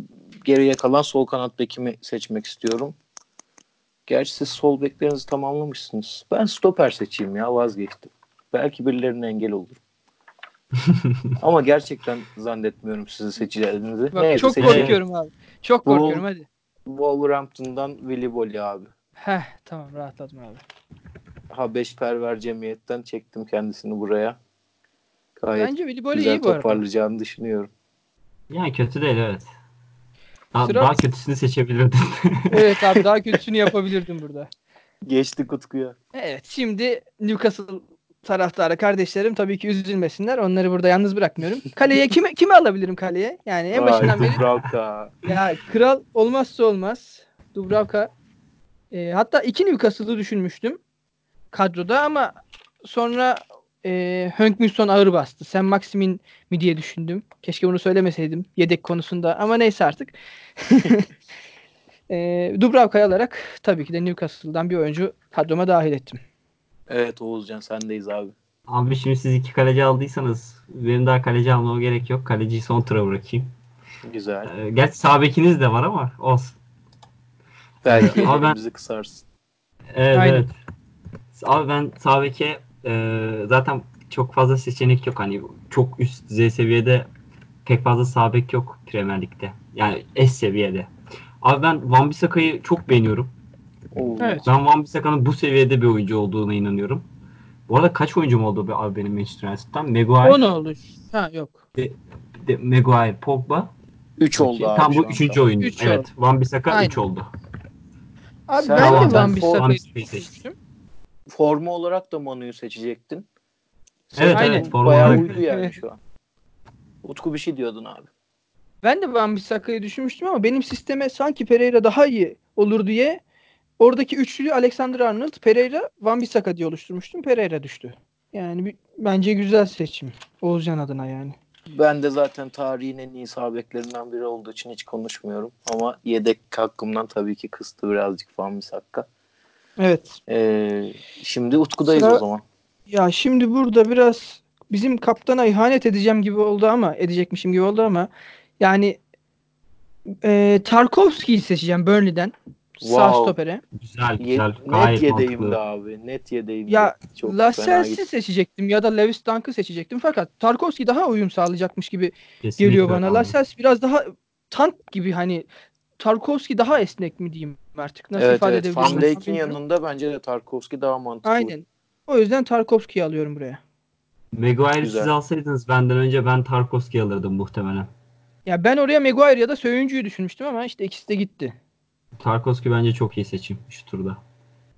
geriye kalan sol kanat bekimi seçmek istiyorum. Gerçi siz sol beklerinizi tamamlamışsınız. Ben stoper seçeyim ya vazgeçtim. Belki birilerine engel olur. Ama gerçekten zannetmiyorum sizi seçeceğinizi. Bak Neyse, çok seçelim. korkuyorum abi. Çok Bu- korkuyorum hadi. Wolverhampton'dan Willy Bolly abi. Heh tamam rahatladım abi. Ha Beşperver Cemiyet'ten çektim kendisini buraya. Gayet Bence Willy Bolly güzel iyi bu arada. toparlayacağını düşünüyorum. Yani kötü değil evet. Daha, Sıra- daha kötüsünü seçebilirdin. Evet abi daha kötüsünü yapabilirdim burada. Geçti Utku'ya. Evet şimdi Newcastle taraftarı kardeşlerim tabii ki üzülmesinler. Onları burada yalnız bırakmıyorum. Kaleye kimi kimi alabilirim kaleye? Yani en başından beri Dubravka. ya kral olmazsa olmaz. Dubravka. E, hatta iki Newcastle'ı düşünmüştüm kadroda ama sonra e, Hönk Min Son ağır bastı. Sen Maximin mi diye düşündüm. Keşke bunu söylemeseydim yedek konusunda ama neyse artık. e, Dubravka'yı alarak tabii ki de Newcastle'dan bir oyuncu kadroma dahil ettim. Evet Oğuzcan sendeyiz abi. Abi şimdi siz iki kaleci aldıysanız benim daha kaleci almama gerek yok. Kaleciyi son tura bırakayım. Güzel. Ee, gerçi sağ bekiniz de var ama olsun. Belki Ama ben- elimizi kısarsın. Evet Aynen. evet. Abi ben sağ beke Ee, zaten çok fazla seçenek yok. Hani çok üst düzey seviyede pek fazla sağ bek yok Premier Lig'de. Yani S seviyede. Abi ben Van Bissaka'yı çok beğeniyorum. Evet. Ben Van Bissaka'nın bu seviyede bir oyuncu olduğuna inanıyorum. Bu arada kaç oyuncum oldu be abi benim Manchester United'dan? Maguire, 10 oldu. Ha yok. de- Maguire, Pogba. 3 oldu abi. Tam bu an. üçüncü oyuncu. Üç evet. Van Bissaka Aynen. 3 oldu. Abi Sen ben de Van Bissaka'yı seçtim. Forma olarak da Manu'yu seçecektin. Evet, Aynen. evet. Forma Bayağı olarak- uydu yani şu an. Utku bir şey diyordun abi. Ben de Van Bissaka'yı düşünmüştüm ama benim sisteme sanki Pereira daha iyi olur diye oradaki üçlüyü Alexander Arnold, Pereira, Van Bissaka diye oluşturmuştum. Pereira düştü. Yani bir- bence güzel seçim. Oğuzcan adına yani. Ben de zaten tarihin en iyi sağ beklerinden biri olduğu için hiç konuşmuyorum. Ama yedek hakkımdan tabii ki kıstı birazcık Van Bissaka. Evet. Ee, şimdi Utku'dayız Sıra- o zaman. Ya şimdi burada biraz bizim kaptana ihanet edeceğim gibi oldu ama edecekmişim gibi oldu ama yani e, Tarkovski'yi seçeceğim Burnley'den. Sağ Wow. stopere. Güzel Ye- güzel. net Gayet yedeyimdi mantıklı. abi. Net yedeyimdi. Ya, Çok fena Lascelles'i seçecektim ya da Lewis Dunk'ı seçecektim fakat Tarkovski daha uyum sağlayacakmış gibi Kesinlikle geliyor bana. Lascelles biraz daha tank gibi hani Tarkovski daha esnek mi diyeyim artık nasıl Evet ifade evet. edebilirim? Van Dijk'in bilmiyorum. yanında bence de Tarkovski daha mantıklı. Aynen. O yüzden Tarkovski'yi alıyorum buraya. Maguire'ı siz alsaydınız benden önce ben Tarkovski alırdım muhtemelen. Ya ben oraya Maguire ya da Söyüncü'yü düşünmüştüm ama işte ikisi de gitti. Tarkovski bence çok iyi seçim şu turda.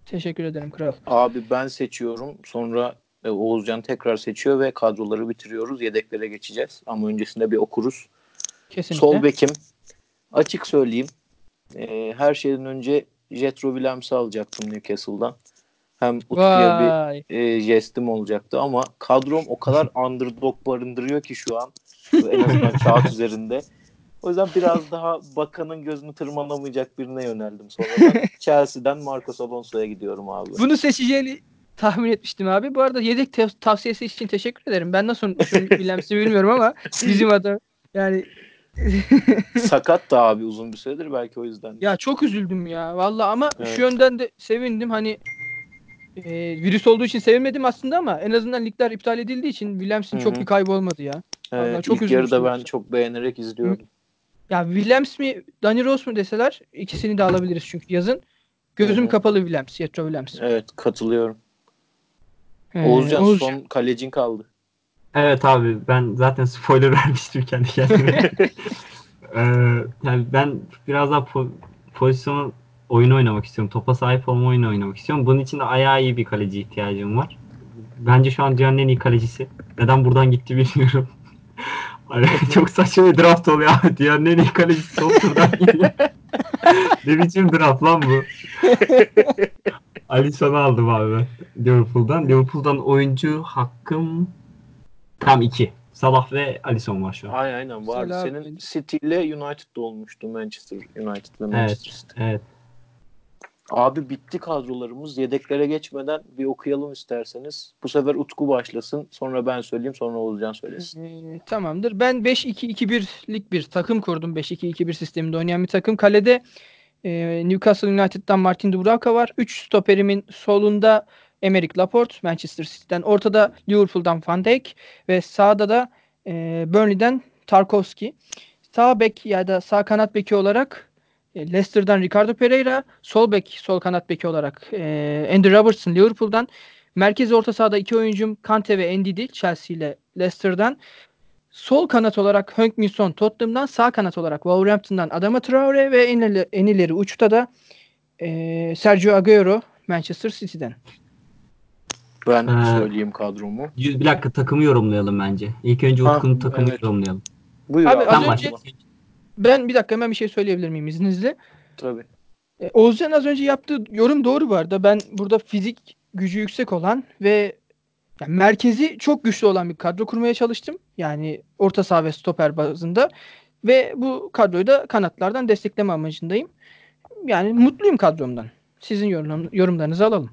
Teşekkür ederim kral. Abi ben seçiyorum. Sonra e, Oğuzcan tekrar seçiyor ve kadroları bitiriyoruz. Yedeklere geçeceğiz. Ama öncesinde bir okuruz. Kesinlikle. Sol bekim. Açık söyleyeyim. E, her şeyden önce Jetro Williams'ı alacaktım Newcastle'dan. Hem Utku'ya bir e, jestim olacaktı ama kadrom o kadar underdog barındırıyor ki şu an. en azından kağıt üzerinde. O yüzden biraz daha bakanın gözünü tırmanamayacak birine yöneldim sonradan. Chelsea'den Marcos Alonso'ya gidiyorum abi. Bunu seçeceğini tahmin etmiştim abi. Bu arada yedek te- tavsiyesi için teşekkür ederim. Ben nasıl unutmuşum bilmiyorum ama bizim adam yani Sakat da abi uzun bir süredir belki o yüzden. ya çok üzüldüm ya. Vallahi ama Evet. şu yönden de sevindim. Hani e, virüs olduğu için sevinmedim aslında ama en azından ligler iptal edildiği için Williams'ın Hı çok bir kaybı olmadı ya. Evet, Vallahi çok ilk yarıda ben çok beğenerek izliyordum. Ya Williams mi Danny Rose mu deseler ikisini de alabiliriz çünkü yazın. Gözüm hı. kapalı Williams, Yetro Williams. Evet katılıyorum. Ee, Oğuzcan Oğuz- son kalecin kaldı. Evet abi ben zaten spoiler vermiştim kendi kendime. Ee, yani ben biraz daha po- pozisyon oyunu oynamak istiyorum. Topa sahip olma oyunu oynamak istiyorum. Bunun için de ayağı iyi bir kaleci ihtiyacım var. Bence şu an dünyanın en iyi kalecisi. Neden buradan gitti bilmiyorum. Çok saçma bir draft oluyor abi. Dünyanın en iyi kalecisi son turdan gidiyor. ne biçim draft lan bu? Alisson'u aldım abi ben Liverpool'dan. Liverpool'dan oyuncu hakkım tam iki. Salah ve Alisson var şu an. Aynen aynen vardı. Selam. Senin City ile United'da olmuştu. Manchester United Evet, Manchester City. evet. Abi bitti kadrolarımız. Yedeklere geçmeden bir okuyalım isterseniz. Bu sefer Utku başlasın. Sonra ben söyleyeyim. Sonra Oğuzcan söylesin. Ee, tamamdır. Ben 5-2-2-1'lik bir takım kurdum. 5-2-2-1 sisteminde oynayan bir takım. Kalede e, Newcastle United'dan Martin Dubravka var. 3 stoperimin solunda Emerick Laporte Manchester City'den. Ortada Liverpool'dan Van Dijk ve sağda da e, Burnley'den Tarkovski. Sağ bek ya da sağ kanat beki olarak e, Leicester'dan Ricardo Pereira, sol bek, sol kanat beki olarak e, Andy Robertson Liverpool'dan, merkez orta sahada iki oyuncum Kante ve Ndidi Chelsea ile Leicester'dan, sol kanat olarak Hönk Min Son Tottenham'dan, sağ kanat olarak Wolverhampton'dan Adama Traore ve en en ileri uçta da e, Sergio Aguero Manchester City'den. Ben Ee, söyleyeyim kadromu. Yüz- Bir dakika takımı yorumlayalım bence. İlk önce Utku'nun takımını evet. yorumlayalım. Buyur Abi, abi. az önce-. Ben bir dakika hemen bir şey söyleyebilir miyim izninizle? Tabii. E, Oğuzcan az önce yaptığı yorum doğru bu arada. Ben burada fizik gücü yüksek olan ve yani merkezi çok güçlü olan bir kadro kurmaya çalıştım. Yani orta saha ve stoper bazında. Ve bu kadroyu da kanatlardan destekleme amacındayım. Yani mutluyum kadromdan. Sizin yorum, yorumlarınızı alalım.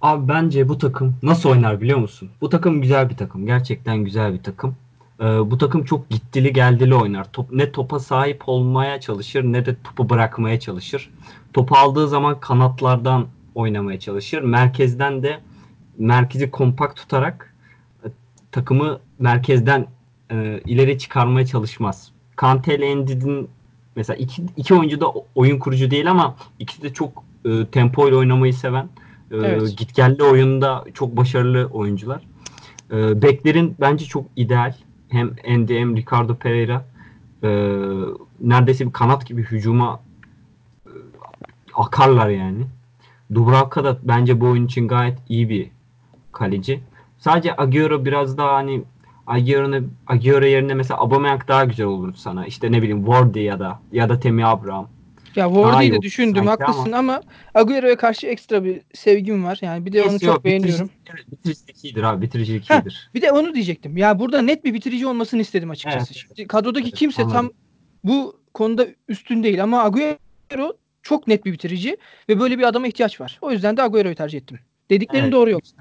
Abi bence bu takım nasıl oynar biliyor musun? Bu takım güzel bir takım. Gerçekten güzel bir takım. Ee, bu takım çok gittili geldili oynar. Top, ne topa sahip olmaya çalışır ne de topu bırakmaya çalışır. Topu aldığı zaman kanatlardan oynamaya çalışır. Merkezden de merkezi kompakt tutarak e, takımı merkezden e, ileri çıkarmaya çalışmaz. Kante ile Endid'in mesela iki, iki oyuncu da oyun kurucu değil ama ikisi de çok e, tempo ile oynamayı seven e, Evet. gitgelli oyunda çok başarılı oyuncular. E, beklerin bence çok ideal. Hem Andy hem Ricardo Pereira e, neredeyse bir kanat gibi hücuma e, akarlar yani. Dubravka da bence bu oyun için gayet iyi bir kaleci. Sadece Agüero biraz daha hani Agüero'na Agüero yerine mesela Aubameyang daha güzel olur sana. İşte ne bileyim Wardy ya da ya da Temi Abraham. Ya Wardy'yi de düşündüm sanki haklısın ama, Agüero'ya karşı ekstra bir sevgim var. Yani bir de onu Yok, çok beğeniyorum. Bitiricilik iyidir abi. Bitiricilik Heh. iyidir. Bir de onu diyecektim. Ya burada net bir bitirici olmasını istedim açıkçası. Evet, Şimdi kadrodaki Evet, kimse tam anladım. bu konuda üstün değil ama Agüero çok net bir bitirici ve böyle bir adama ihtiyaç var. O yüzden de Agüero'yu tercih ettim. Dediklerin Evet. doğru yoksa.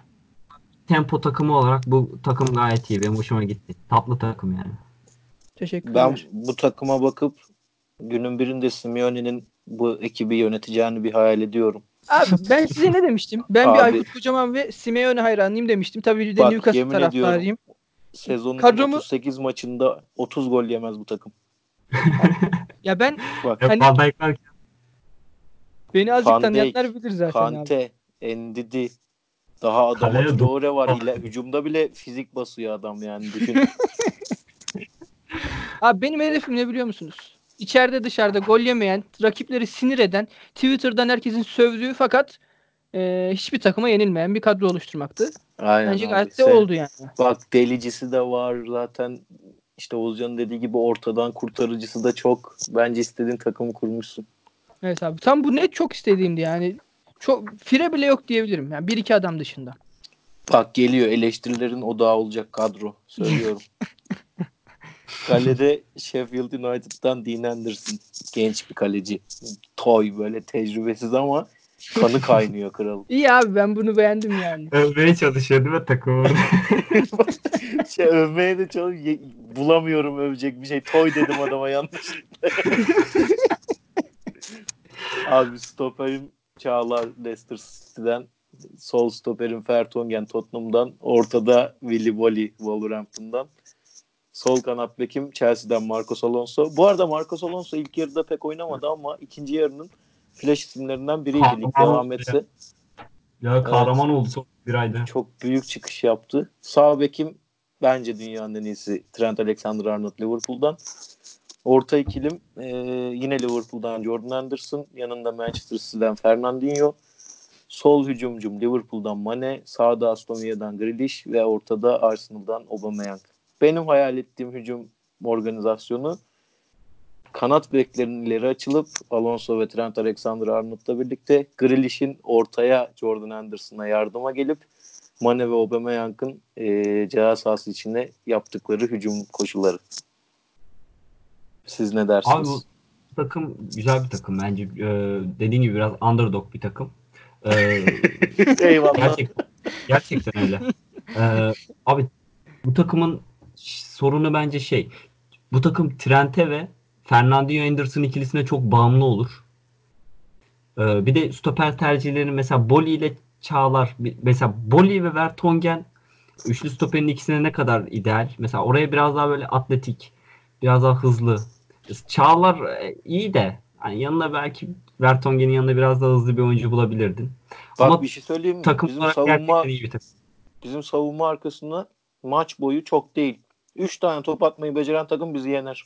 Tempo takımı olarak bu takım gayet iyi. Benim hoşuma gitti. Tatlı takım yani. Teşekkürler. Ben bu takıma bakıp günün birinde Simeone'nin bu ekibi yöneteceğini bir hayal ediyorum. Abi ben size ne demiştim? Ben bir Abi- Aykut Kocaman ve Simeone hayranıyım demiştim. Tabii bir de Bak, Newcastle taraftarıyım. Sezonun Kadromu- 38 maçında 30 gol yemez bu takım. Ya ben Bak Hani- beni azıcık Van tanıyanlar bilir zaten abi. Kante, Endidi, daha Adama Traore var. İle, hücumda bile fizik basıyor adam yani düşün. Abi benim hedefim ne biliyor musunuz? İçeride dışarıda gol yemeyen, rakipleri sinir eden, Twitter'dan herkesin sövdüğü fakat e, hiçbir takıma yenilmeyen bir kadro oluşturmaktı. Aynen Bence gayet de Sen- oldu yani. Bak delicisi de var zaten. İşte Oğuzcan'ın dediği gibi ortadan kurtarıcısı da çok. Bence istediğin takımı kurmuşsun. Evet abi. Tam bu net çok istediğimdi yani. Çok fire bile yok diyebilirim. Yani bir iki adam dışında. Bak geliyor eleştirilerin odağı olacak kadro. Söylüyorum. Kalede Sheffield United'dan Dean Anderson. Genç bir kaleci. Toy böyle tecrübesiz ama kanı kaynıyor kral. İyi abi ben bunu beğendim yani. Övmeye çalışıyor değil mi takımı? şey övmeye de çalış ye- bulamıyorum övecek bir şey. Toy dedim adama yanlışlıkla. Abi stoperim Çağlar Leicester City'den. Sol stoperim Fertongen Tottenham'dan. Ortada Willy Bolly Wolverhampton'dan. Sol kanat bekim Chelsea'den Marcos Alonso. Bu arada Marcos Alonso ilk yarıda pek oynamadı ama ikinci yarının flash isimlerinden biriydi. Lig devam etse ya kahraman oldu son bir ayda. çok büyük çıkış yaptı. Sağ bekim bence dünyanın en iyisi Trent Alexander-Arnold Liverpool'dan. Orta ikilim e, yine Liverpool'dan Jordan Anderson. Yanında Manchester City'den Fernandinho. Sol hücumcum Liverpool'dan Mane. Sağda Aston Villa'dan Grealish ve ortada Arsenal'dan Aubameyang. Benim hayal ettiğim hücum organizasyonu kanat beklerinin ileri açılıp Alonso ve Trent Alexander-Arnold'la birlikte Grealish'in ortaya Jordan Anderson'a yardıma gelip Mane ve Aubameyang'ın e, ceza sahası içine yaptıkları hücum koşulları. Siz ne Abi dersiniz? bu takım güzel bir takım bence. Ee, dediğin gibi biraz underdog bir takım. Ee, Eyvallah. gerçekten, gerçekten öyle. Ee, abi bu takımın sorunu bence şey. Bu takım Trent'e ve Fernandinho Anderson ikilisine çok bağımlı olur. Ee, bir de stoper tercihlerini mesela Boli ile Çağlar mesela Boli ve Vertonghen üçlü stoperin ikisine ne kadar ideal? Mesela oraya biraz daha böyle atletik, biraz daha hızlı. Çağlar e, iyi de hani yanına belki Vertonghen'in yanında biraz daha hızlı bir oyuncu bulabilirdin. Bak Ama bir şey söyleyeyim mi? Takım Bizim olarak savunma iyi bir takım. bizim savunma arkasında maç boyu çok değil. 3 tane top atmayı beceren takım bizi yener.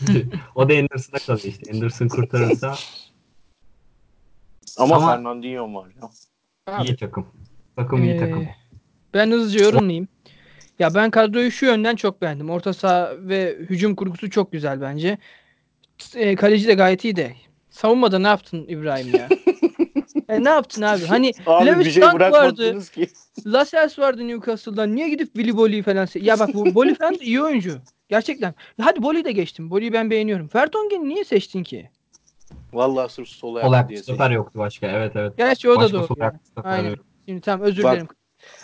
O da Anderson'a kalıyor işte. Anderson kurtarırsa Ama, Ama- Fernandinho var ya. Abi, iyi takım. Takım iyi Ee, takım. Ben hızlıca yorumlayayım. Ya ben kadroyu şu yönden çok beğendim. Orta saha ve hücum kurgusu çok güzel bence. E, kaleci de gayet iyi de. Savunmada ne yaptın İbrahim ya? e, ne yaptın abi? Hani Abi Lewis bir şey Dunk vardı. ki. Lascelles vardı Newcastle'dan. Niye gidip Willy Bolly'yi falan Ya bak bu Bolly falan da iyi oyuncu. Gerçekten. Hadi Bolly'yi de geçtim. Bolly'yi ben beğeniyorum. Vertonghen'i niye seçtin ki? Vallahi sırf sol ayak diye stoper yoktu başka. Evet evet. Gerçi o da Başka doğru. sol ya. ayak stoper Aynen. yok. Şimdi tamam özür Bak, dilerim.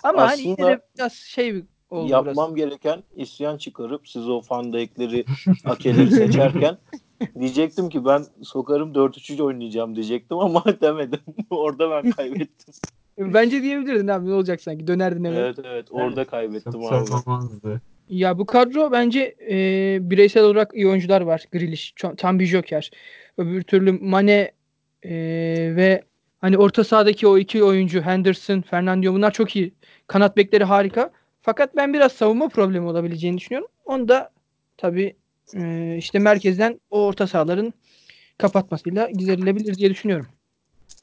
Ama hani yine de biraz şey oldu Yapmam burası. gereken isyan çıkarıp siz o Van Dijk'leri, Ake'leri seçerken diyecektim ki ben sokarım 4-3-3 oynayacağım diyecektim ama demedim. Orada ben kaybettim. Bence diyebilirdin abi ne olacak sanki dönerdin eve. Evet evet orada kaybettim Çok abi. Ya bu kadro bence e, bireysel olarak iyi oyuncular var. Grealish tam bir joker. Öbür türlü Mane e, ve hani orta sahadaki o iki oyuncu Henderson, Fernandinho bunlar çok iyi. Kanat bekleri harika. Fakat ben biraz savunma problemi olabileceğini düşünüyorum. Onu da tabii e, işte merkezden o orta sahaların kapatmasıyla giderilebilir diye düşünüyorum.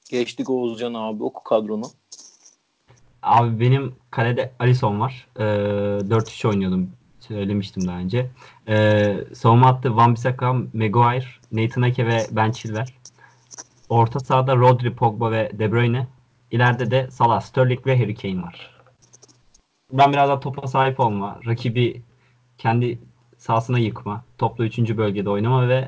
Geçtik Oğuzcan abi oku kadronu. Abi benim kalede Alisson var. Ee, 4-3 oynuyordum. Söylemiştim daha önce. Ee, savunma hattı Wan-Bissaka, Maguire, Nathan Ake ve Ben Chilwell. Orta sahada Rodri, Pogba ve De Bruyne. İleride de Salah, Sterling ve Harry Kane var. Ben biraz daha topa sahip olma, rakibi kendi sahasına yıkma, topla 3. bölgede oynama ve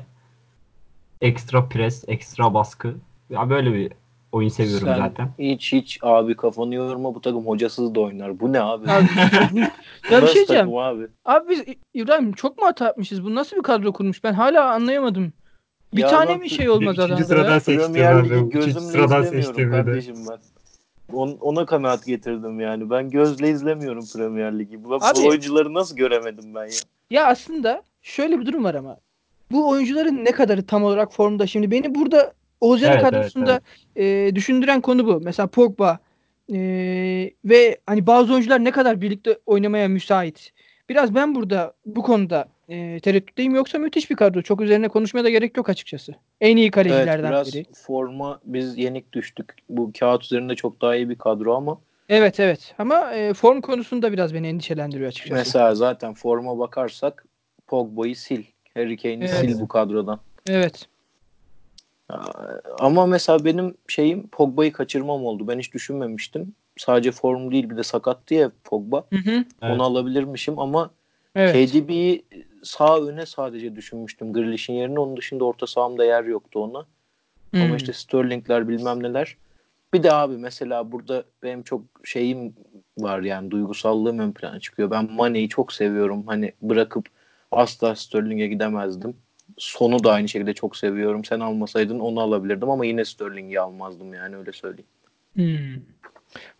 ekstra pres, ekstra baskı. Ya böyle bir oyun seviyorum Sen zaten. hiç hiç abi kafanı yorma bu takım hocasız da oynar. Bu ne abi? Abi, ya bir şey diyeceğim. abi? Abi biz İbrahim çok mu hata yapmışız? Bu nasıl bir kadro kurmuş? Ben hala anlayamadım. Bir Ya tane ben mi şey olmaz adamda sıradan ya? seçtim Üçüncü gözümle sıradan seçtim kardeşim ben. On- ona kanaat getirdim yani. Ben gözle izlemiyorum Premier Ligi. Bu, Abi- bu oyuncuları nasıl göremedim ben ya? Ya aslında şöyle bir durum var ama. Bu oyuncuların ne kadarı tam olarak formda? Şimdi beni burada Oğuzcan'ın Evet, evet, kadrosunda e, düşündüren konu bu. Mesela Pogba e, ve hani bazı oyuncular ne kadar birlikte oynamaya müsait. Biraz ben burada bu konuda e, tereddütteyim. Yoksa müthiş bir kadro. Çok üzerine konuşmaya da gerek yok açıkçası. En iyi Evet kalecilerden biraz biri. forma biz yenik düştük. Bu kağıt üzerinde çok daha iyi bir kadro ama Evet evet. Ama e, form konusunda biraz beni endişelendiriyor açıkçası. mesela zaten forma bakarsak Pogba'yı sil. Harry Kane'i Evet. sil bu kadrodan. Evet. Ama mesela benim şeyim Pogba'yı kaçırmam oldu. Ben hiç düşünmemiştim. Sadece form değil bir de sakattı ya Pogba. Hı hı. Evet. Onu alabilirmişim ama Evet. KDB'yi sağ öne sadece düşünmüştüm Grealish'in yerine. Onun dışında orta sahamda yer yoktu ona. Hmm. Ama işte Sterling'ler bilmem neler. Bir de abi mesela burada benim çok şeyim var yani duygusallığım ön plana çıkıyor. Ben Mane'yi çok seviyorum. Hani bırakıp asla Sterling'e gidemezdim. Sonu da aynı şekilde çok seviyorum. Sen almasaydın onu alabilirdim ama yine Sterling'i almazdım yani öyle söyleyeyim. Hmm.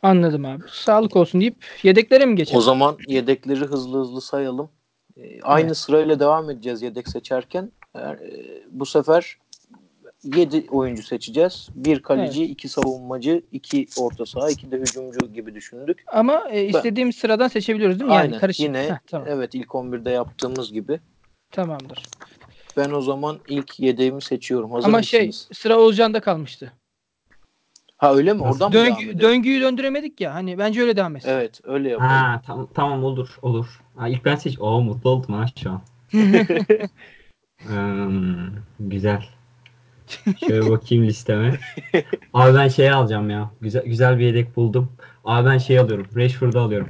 Anladım abi. Sağlık olsun deyip yedeklere mi geçelim? O zaman yedekleri hızlı hızlı sayalım. Aynı Evet. sırayla devam edeceğiz yedek seçerken. E, bu sefer 7 oyuncu seçeceğiz. Bir kaleci, iki savunmacı, iki orta saha, iki de hücumcu gibi düşündük. Ama e, istediğimiz sıradan seçebiliyoruz değil mi? Yani Aynen. karışık. Yine Heh, tamam. evet ilk 11'de yaptığımız gibi. Tamamdır. Ben o zaman ilk yedeğimi seçiyorum. Hazır Ama şey mısınız? sıra Oğuzcan'da kalmıştı. Ha öyle mi? Nasıl? Oradan mı devam Döngü, edelim? döngüyü döndüremedik ya. Hani bence öyle devam etsin. Evet öyle yapalım. Ha tamam tamam olur olur. Ha, ilk ben seç. Oo mutlu oldum ha şu an. Hmm, güzel. Şöyle bakayım listeme. Abi ben şey alacağım ya. Güzel güzel bir yedek buldum. Abi ben şey alıyorum. Rashford'u alıyorum.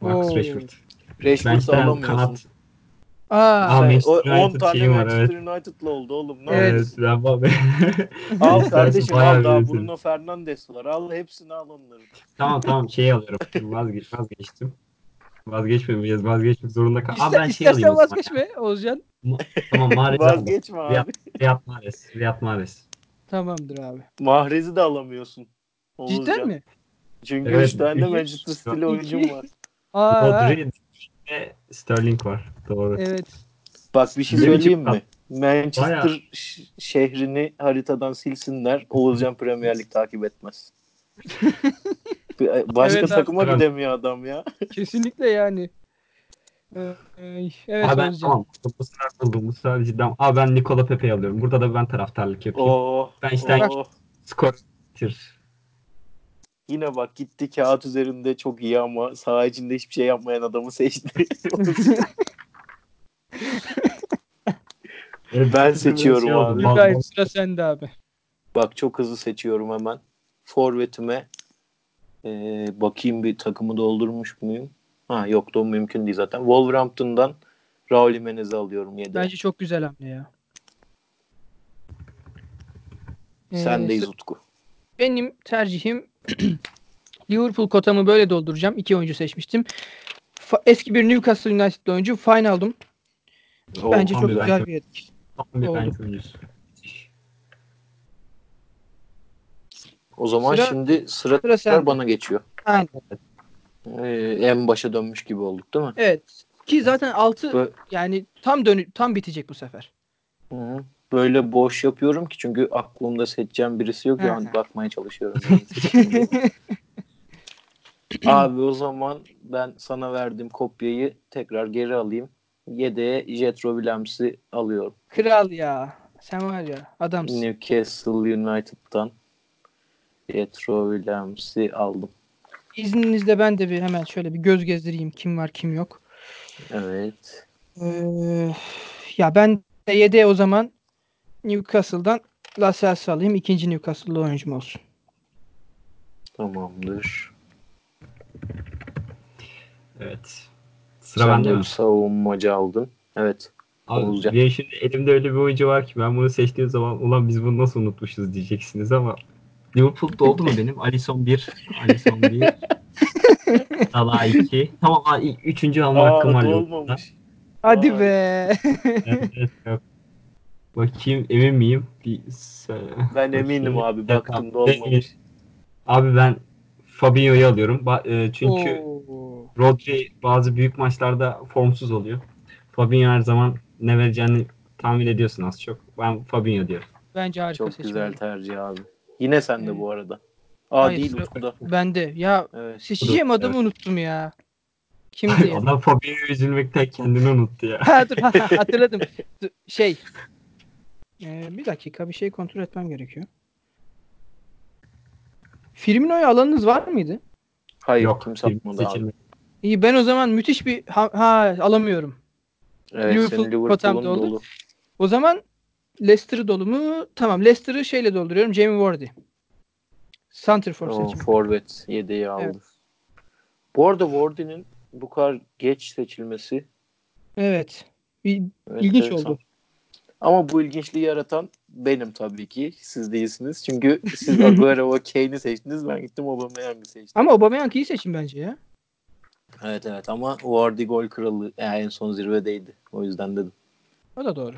Marcus Oo. Rashford. Rashford'u Bench'ten alamıyorsun. kanat. Aa, Aa, Manchester o- 10 United tane var, Manchester United'lı oldu oğlum. Ne Evet. Evet, ben bak- Al İstersen kardeşim bayağı al daha büyütürüm. Bruno Fernandes var. Al hepsini al onları. Tamam tamam şey alıyorum. Vazgeç, vazgeçtim. Vazgeçmemeyeceğiz. Vazgeçmek zorunda kal. Abi İster, ben şey alayım istersen o zaman. vazgeçme Oğuzcan. Tamam Mahrez'i aldım. Vazgeçme abi. Riyad, Riyad Mahrez. Riyad Mahrez. Tamamdır abi. Mahrez'i de alamıyorsun. Cidden mi? Çünkü Evet, 3 tane iki- Manchester City'li oyuncum var. Aa, Rodri ve Sterling var. Doğru. evet. Bak bir şey söyleyeyim mi? Manchester Bayağı. şehrini haritadan silsinler. Oğuzcan Premier Lig takip etmez. Başka Evet abi. takıma Tamam. gidemiyor adam ya. Kesinlikle yani. Ee, Evet Abi ben tamam. Bu sefer buldum. Bu sefer cidden. Abi ben Nikola Pepe'yi alıyorum. Burada da ben taraftarlık yapayım. Oh, Ben işte- oh. Skor bitir. Yine bak gitti kağıt üzerinde çok iyi ama saha içinde hiçbir şey yapmayan adamı seçti. ben seçiyorum Şey abi. mal- sıra sende abi. Bak çok hızlı seçiyorum hemen. Forvetime ee, bakayım bir takımı doldurmuş muyum? Ha yok da mümkün değil zaten. Wolverhampton'dan Raul Jimenez'i alıyorum yedeğe. Bence çok güzel hamle ya. Ee, Sendeyiz Utku. Benim tercihim Liverpool kotamı böyle dolduracağım. İki oyuncu seçmiştim. Fa- eski bir Newcastle United oyuncu fine aldım. Oo, Bence çok güzel bir yedek. O zaman Sıra- şimdi sıra, sıra sende. bana geçiyor. Aynen. Ee, en başa dönmüş gibi olduk değil mi? Evet. Ki zaten 6 Bö- yani tam dönü tam bitecek bu sefer. Hı hı. Böyle boş yapıyorum ki çünkü aklımda seçeceğim birisi yok. Yani bakmaya çalışıyorum. Abi o zaman ben sana verdiğim kopyayı tekrar geri alayım. Yedeğe Jetro Williams'i alıyorum. Kral ya. Sen var ya adamsın. Newcastle United'dan Jetro Williams'i aldım. İzninizle ben de bir hemen şöyle bir göz gezdireyim kim var kim yok. Evet. Ee, ya ben de 7 o zaman Newcastle'dan Lascelles alayım. İkinci Newcastle'lı oyuncum olsun. Tamamdır. Evet. Sıra Sen bende de mi? savunmacı aldın. Evet. Abi, Olacak. benim şimdi elimde öyle bir oyuncu var ki ben bunu seçtiğim zaman ulan biz bunu nasıl unutmuşuz diyeceksiniz ama Liverpool'da oldu mu benim? Alisson 1, Alisson 1, Salah 2. Tamam ha, ilk- üçüncü alma hakkım var Liverpool'da. olmamış. Hadi Vay. be. Evet, evet, yok. Bakayım emin miyim? Bir Ben eminim abi. Evet, Baktım da olmamış. Abi ben Fabinho'yu alıyorum. Ba- e, çünkü Oo. Rodri bazı büyük maçlarda formsuz oluyor. Fabinho her zaman ne vereceğini tahmin ediyorsun az çok. Ben Fabinho diyorum. Bence harika Çok seçim. güzel tercih abi. Yine sende Evet. bu arada. Aa Hayır, değil Utku'da. Ben de. Ya Evet. seçeceğim Evet. adamı unuttum ya. Kimdi ya? Adam Fabinho'yu üzülmekten kendini unuttu ya. ha, dur, ha, hatırladım. Şey. Ee, bir dakika bir şey kontrol etmem gerekiyor. Firmino'ya alanınız var mıydı? Hayır Yok. kim satmadı abi. İyi ben o zaman müthiş bir ha, ha, alamıyorum. Evet Liverpool Liverpool'un dolu. O zaman Leicester'ı dolu mu? Tamam Leicester'ı şeyle dolduruyorum. Jamie Vardy. Santrfor O, seçim. forvet yedeği aldı. Evet. Bu arada Wardy'nin bu kadar geç seçilmesi Evet. Bir, evet, İlginç enteresan. oldu. Ama bu ilginçliği yaratan benim tabii ki. Siz değilsiniz. Çünkü siz Agüero ve Kane'i seçtiniz. Ben gittim Aubameyang'ı seçtim. ama Aubameyang iyi seçim bence ya. Evet evet ama Wardy gol kralı yani en son zirvedeydi. O yüzden dedim. O da doğru.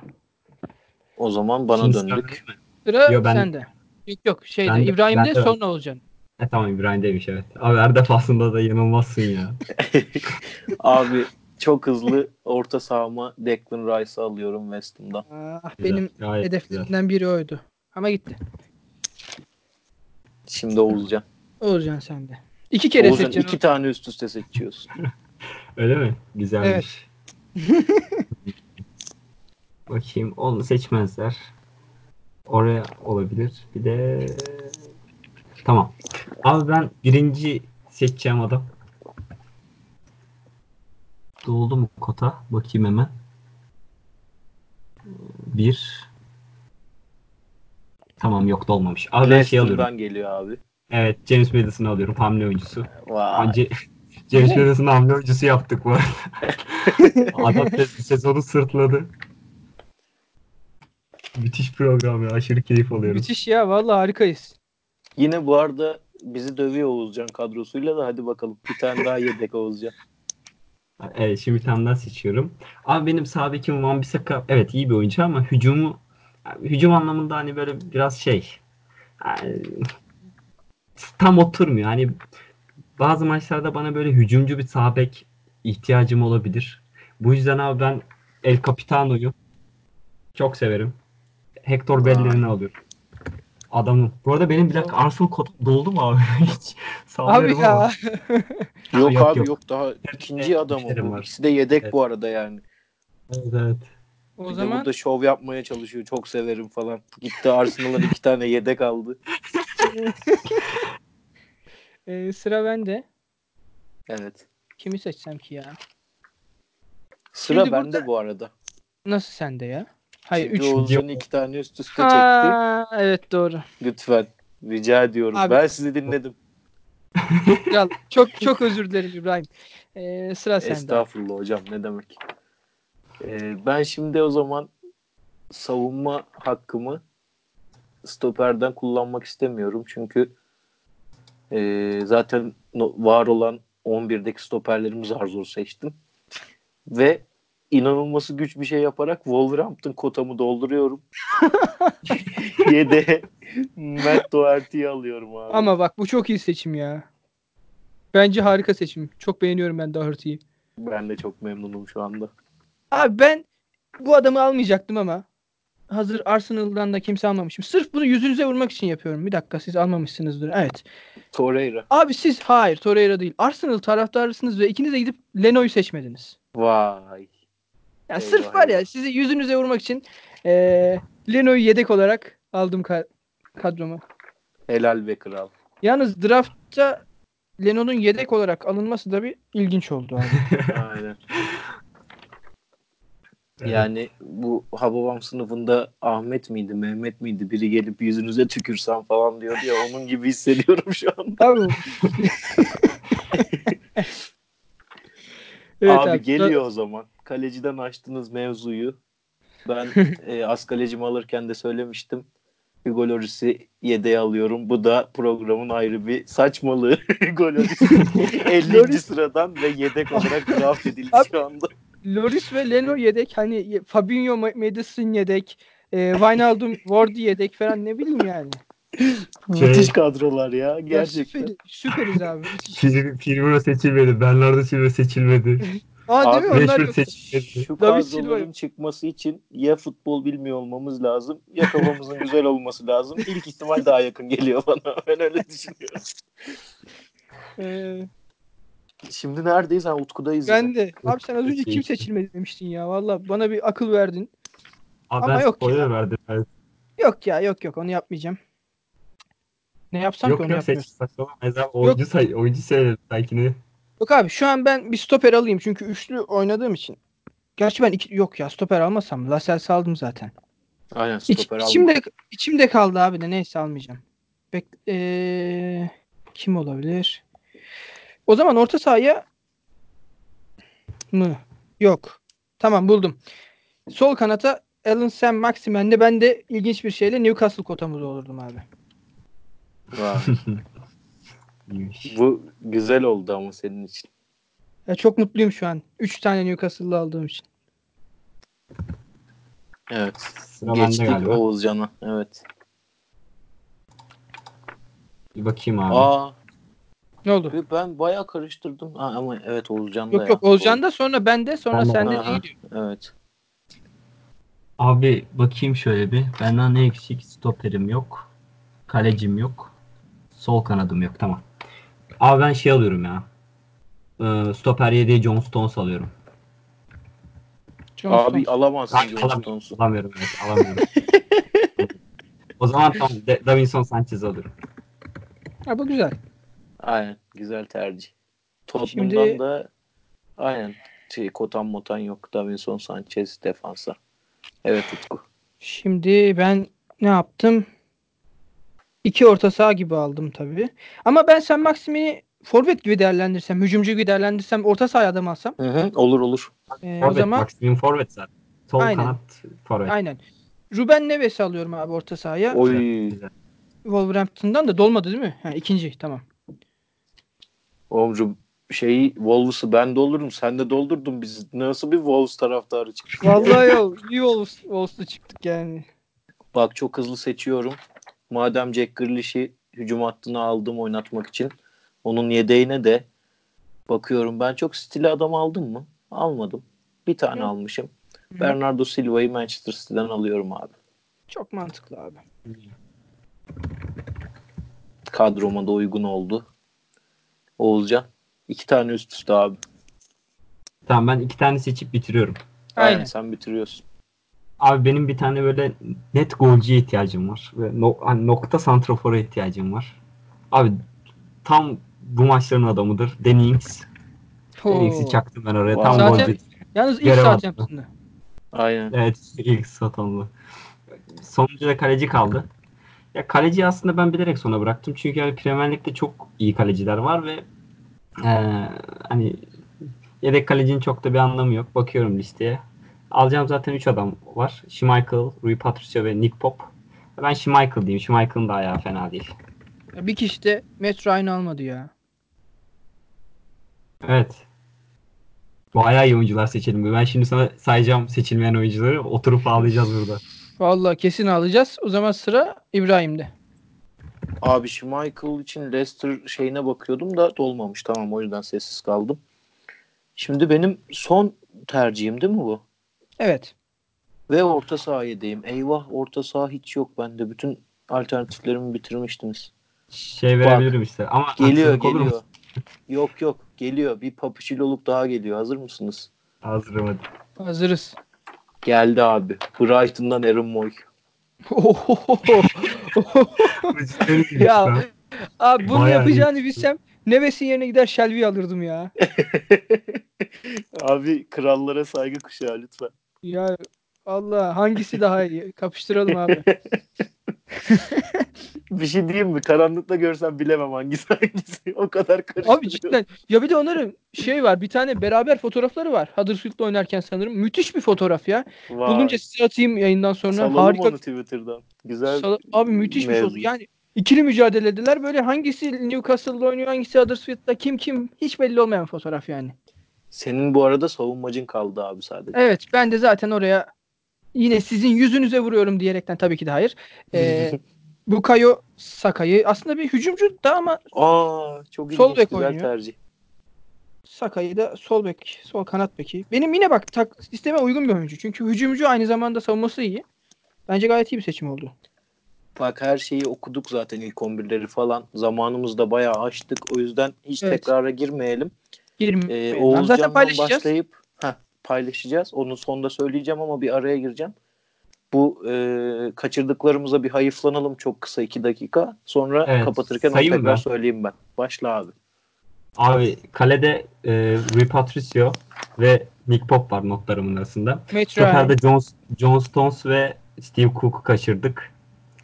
O zaman bana Şimdi döndük. Sıra Yo, ben- sende. Yok yok şeyde Ben de- İbrahim'de ben de- sonra olacaksın. E tamam İbrahim demiş evet. Abi her defasında da yanılmazsın ya. Abi çok hızlı orta sahama Declan Rice'ı alıyorum West Ham'dan. Ah, benim gayet güzel. hedeflerimden biri oydu. Ama gitti. Şimdi Oğuzcan. Olacaksın sen de. İki kere Oğuzcan seçeceksin. iki tane üst üste seçiyorsun. Öyle mi? Güzelmiş. Bakayım onu seçmezler. Oraya olabilir. Bir de tamam. Abi ben birinci seçeceğim adam. Doldu mu kota? Bakayım hemen. Bir. Tamam yok dolmamış. Abi ben şey alıyorum. Leicester'dan geliyor abi. Evet James Madison'ı alıyorum. Hamle oyuncusu. Vay. Önce James Madison'ı hamle oyuncusu yaptık bu arada. Adam se- sezonu sırtladı. Müthiş program ya. Aşırı keyif alıyorum. Müthiş ya vallahi harikayız. Yine bu arada bizi dövüyor Oğuzcan kadrosuyla da hadi bakalım. Bir tane daha yedek Oğuzcan. Evet şimdi daha seçiyorum. Abi benim sağ bekim Van Bissaka evet iyi bir oyuncu ama hücumu hücum anlamında hani böyle biraz şey yani, tam oturmuyor. Hani bazı maçlarda bana böyle hücumcu bir sağ bek ihtiyacım olabilir. Bu yüzden abi ben El Capitano'yu çok severim. Hector. Bellerin'i alıyorum. Adamım. Bu arada benim bir dakika Arsenal kodum doldu mu abi? Hiç Abi ama. ya. Yok, yok, abi yok, yok. daha ikinci bu. var. İkisi de yedek Evet. bu arada yani. Evet evet. O Bir de zaman burada şov yapmaya çalışıyor. Çok severim falan. Gitti Arsenal'ın iki tane yedek aldı. e, sıra bende. Evet. Kimi seçsem ki ya? Sıra Şimdi bende burada- bu arada. Nasıl sende ya? Hayır Çünkü 3. Oğuzcan iki tane üst üste çekti. Ha, evet doğru. Lütfen. Rica ediyorum. Abi- Ben sizi dinledim. Kral, çok çok özür dilerim İbrahim. E, sıra sende. Estağfurullah hocam ne demek. Ee, ben şimdi o zaman savunma hakkımı stoperden kullanmak istemiyorum. Çünkü e, zaten var olan 11'deki stoperlerimi zar zor seçtim. Ve inanılması güç bir şey yaparak Wolverhampton kotamı dolduruyorum. Yede Matt Doherty'yi alıyorum abi. Ama bak bu çok iyi seçim ya. Bence harika seçim. Çok beğeniyorum ben Doherty'yi. Ben de çok memnunum şu anda. Abi ben bu adamı almayacaktım ama hazır Arsenal'dan da kimse almamışım. Sırf bunu yüzünüze vurmak için yapıyorum. Bir dakika siz almamışsınızdır. Evet. Torreira. Abi siz hayır Torreira değil. Arsenal taraftarısınız ve ikiniz de gidip Leno'yu seçmediniz. Vay. Ya Eyvah, sırf var ya sizi yüzünüze vurmak için eee Leno'yu yedek olarak aldım ka- kadroma. Helal be kral. Yalnız draftta Leno'nun yedek olarak alınması da bir ilginç oldu abi. Aynen. Yani bu Hababam sınıfında Ahmet miydi, Mehmet miydi biri gelip yüzünüze tükürsem falan diyordu ya onun gibi hissediyorum şu anda. Abi. Evet abi, abi, geliyor o zaman. Kaleciden açtınız mevzuyu. Ben e, az kalecimi alırken de söylemiştim. Hugo Lloris'i yedeğe alıyorum. Bu da programın ayrı bir saçmalığı. Hugo Lloris 50. Lloris- sıradan ve yedek olarak draft edildi Abi- şu anda. Loris ve Leno yedek. Hani Fabinho, Ma- Madison yedek. E, Wijnaldum, Wardy yedek falan ne bileyim yani. Şey- Müthiş kadrolar ya Ya gerçekten. süper- süperiz abi. Fir- Firmino seçilmedi. Bernardo Silva seçilmedi. Aa değil Abi, mi? Onlar yok. Şu kadroların çıkması için ya futbol bilmiyor olmamız lazım ya kafamızın güzel olması lazım. İlk ihtimal daha yakın geliyor bana. Ben öyle düşünüyorum. Ee, Şimdi neredeyiz? Ha, Utku'dayız. yine. ben de. Abi sen az önce kim seçilmedi demiştin ya. Valla bana bir akıl verdin. Abi Ama ben yok spoiler ya. verdim. Ben- Yok ya yok yok onu yapmayacağım. Ne yapsam ki Yok onu yok seç yapmıyorum. saçmalamayız abi. Oyuncu, say oyuncu söyledim sakin Yok abi şu an ben bir stoper alayım çünkü üçlü oynadığım için. Gerçi ben iki, yok ya stoper almasam Lascelles aldım zaten. Aynen İç, stoper alma. içimde, içimde kaldı abi de neyse almayacağım. Bek, ee, kim olabilir? O zaman orta sahaya mı? Yok. Tamam buldum. Sol kanata Alan Sam Maximen'de ben de ilginç bir şeyle Newcastle kotamızda olurdum abi. Vay. İyiymiş. Bu güzel oldu ama senin için. Ya çok mutluyum şu an. 3 tane Newcastle'lı aldığım için. Evet. Sıra bende Geçtik galiba. Oğuzcan'a. Evet. Bir bakayım abi. Aa Ne oldu? ben bayağı karıştırdım. Ha, ama evet Oğuzcan da Yok ya. yok Oğuzcan da sonra bende sonra Ben de- sende Aha, gidiyor. Evet. Abi bakayım şöyle bir. Benden ne eksik? Stoperim yok. Kalecim yok. Sol kanadım yok. Tamam. Abi ben şey alıyorum ya. Ee, stoper 7'ye John Stones alıyorum. John Abi Stones. alamazsın Ay, John alamıyorum. Stones'u. Alamıyorum evet alamıyorum. o zaman tamam. De- Davinson Sanchez alıyorum. Ha, bu güzel. Aynen. Güzel tercih. Tottenham'dan Şimdi- da aynen. Şey, Kotan Motan yok. Davinson Sanchez defansa. Evet Utku. Şimdi ben ne yaptım? İki orta saha gibi aldım tabii. Ama ben sen Maxim'i forvet gibi değerlendirsem, hücumcu gibi değerlendirsem, orta sahaya adam alsam. Hı hı, olur olur. e, o Forvet zaman maksimum forvet zaten. Sol Aynen. kanat forvet. aynen. Ruben Neves'i alıyorum abi orta sahaya. Oy. Güzel. Wolverhampton'dan da dolmadı değil mi? Ha, ikinci tamam. Oğlum şeyi Wolves'ı ben doldurdum. Sen de doldurdun. Biz nasıl bir Wolves taraftarı çıktık? Vallahi ya iyi Wolves, Wolves'lu çıktık yani. Bak çok hızlı seçiyorum. Madem Jack Grealish'i hücum hattına aldım oynatmak için. Onun yedeğine de bakıyorum. Ben çok stili adam aldım mı? Almadım. Bir tane Yok. almışım. Hı. Bernardo Silva'yı Manchester City'den alıyorum abi. Çok mantıklı abi. Kadroma da uygun oldu. Oğuzcan. iki tane üst üste abi. Tamam ben iki tane seçip bitiriyorum. Aynen, Aynen. sen bitiriyorsun. Abi benim bir tane böyle net golcüye ihtiyacım var. Ve no, hani nokta santrafora ihtiyacım var. Abi tam bu maçların adamıdır. Danny Ings. Danny Ings'i Oo. çaktım ben oraya. Wow. Tam Zaten- golcü. Yalnız ilk Southampton'da. Aynen. Evet ilk satanlı. Sonuncu da kaleci kaldı. Ya kaleci aslında ben bilerek sona bıraktım. Çünkü yani Premier Lig'de çok iyi kaleciler var ve eee, hani yedek kalecinin çok da bir anlamı yok. Bakıyorum listeye. Alacağım zaten 3 adam var. Schmeichel, Rui Patricio ve Nick Pop. Ben Schmeichel diyeyim. Schmeichel'ın da ayağı fena değil. Ya Bir kişi de Matt Ryan almadı ya. Evet. Bayağı iyi oyuncular seçilmiyor. Ben şimdi sana sayacağım seçilmeyen oyuncuları. Oturup ağlayacağız burada. Vallahi kesin alacağız. O zaman sıra İbrahim'de. Abi Schmeichel için Leicester şeyine bakıyordum da dolmamış. Tamam o yüzden sessiz kaldım. Şimdi benim son tercihim değil mi bu? Evet. Ve orta sahayedeyim. Eyvah orta saha hiç yok bende. Bütün alternatiflerimi bitirmiştiniz. Şey verebilirim işte. Ama Geliyor geliyor. Yok yok geliyor. Bir olup daha geliyor. Hazır mısınız? Hazırım hadi. Hazırız. Geldi abi. Brighton'dan Aaron Moy. ya abi bunu Bayağı yapacağını bilsem Neves'in yerine gider Shelby alırdım ya. abi krallara saygı kuşağı lütfen. Ya Allah hangisi daha iyi? Kapıştıralım abi. Bir şey diyeyim mi? Karanlıkta görsem bilemem hangisi hangisi. O kadar karıştırıyor. Abi cidden ya bir de onların şey var bir tane beraber fotoğrafları var. Huddersfield'da oynarken sanırım. Müthiş bir fotoğraf ya. Vay. Bulunca size atayım yayından sonra. Salalım Harika. onu Twitter'dan. Güzel. Sal- abi müthiş bir mevzu. foto. Yani ikili mücadelediler. Böyle hangisi Newcastle'da oynuyor, hangisi Huddersfield'da kim kim hiç belli olmayan fotoğraf yani. Senin bu arada savunmacın kaldı abi sadece. Evet ben de zaten oraya yine sizin yüzünüze vuruyorum diyerekten tabii ki de hayır. Ee, Bukayo Saka'yı aslında bir hücumcu da ama Aa çok ilginç Sol bek güzel oynuyor. tercih. Saka'yı da sol bek, sol kanat beki. Benim yine bak tak, sisteme uygun bir oyuncu. Çünkü hücumcu aynı zamanda savunması iyi. Bence gayet iyi bir seçim oldu. Bak her şeyi okuduk zaten ilk 11'leri falan. Zamanımızı da bayağı açtık. O yüzden hiç Evet. tekrara girmeyelim. Girim. Ee, zaten Oğuzcan'dan paylaşacağız. başlayıp heh, paylaşacağız. Onu sonda söyleyeceğim ama bir araya gireceğim. Bu e, kaçırdıklarımıza bir hayıflanalım çok kısa iki dakika. Sonra Evet, kapatırken onu tekrar ben. söyleyeyim ben. Başla abi. Abi kalede e, Rui Patricio ve Nick Pop var notlarımın arasında. Stoperde John, John Stones ve Steve Cook'u kaçırdık.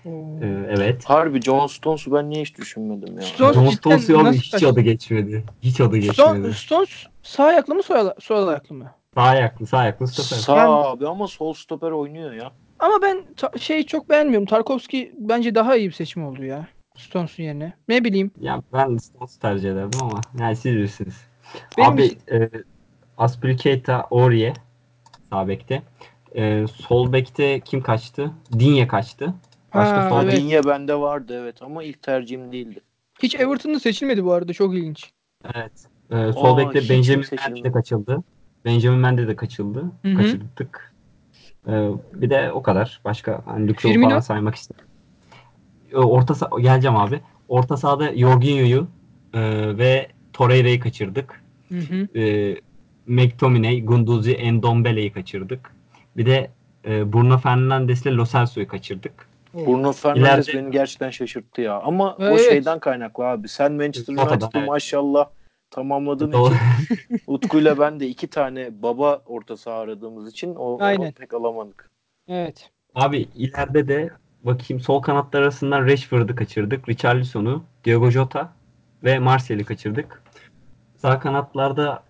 Oo. E, evet. Harbi John Stones'u ben niye hiç düşünmedim ya. Stones John Stones'u abi hiç kaçırdı? adı geçmedi. Hiç adı geçmedi. Stones sağ ayaklı mı sol, sol ayaklı mı? Sağ ayaklı, sağ ayaklı stoper. Sağ Yani- abi ama sol stoper oynuyor ya. Ama ben ta- şey çok beğenmiyorum. Tarkovski bence daha iyi bir seçim oldu ya. Stones'un yerine. Ne bileyim. Ya ben Stones tercih ederdim ama yani siz bilirsiniz. Benim Abi için- e, Aspilicueta Aurier sağ bekte. E, sol bekte kim kaçtı? Dinye kaçtı. Başka sol evet. bende vardı evet ama ilk tercihim değildi. Hiç Everton'da seçilmedi bu arada. Çok ilginç. Evet. E, sol bekte Benjamin Mendy de kaçıldı. Benjamin Mendy de kaçıldı. Hı hı. Kaçırdık. E, bir de o kadar. Başka hani Luke falan saymak istedim. E, Orta saha geleceğim abi. Orta sahada Jorginho'yu e, ve Torreira'yı kaçırdık. Hı hı. e, McTominay, Gunduzi, Endombele'yi kaçırdık. Bir de e, Bruno Fernandes ile Lo Celso'yu kaçırdık. Bruno Fernandes İleride- beni gerçekten şaşırttı ya. Ama o Evet. şeyden kaynaklı abi. Sen Manchester United'ı evet. maşallah tamamladığın Doğru. için Utku'yla ben de iki tane baba orta saha aradığımız için o, Aynen. pek alamadık. Evet. Abi ileride de bakayım sol kanatlar arasından Rashford'u kaçırdık. Richarlison'u, Diogo Jota ve Martial'i kaçırdık. Sağ kanatlarda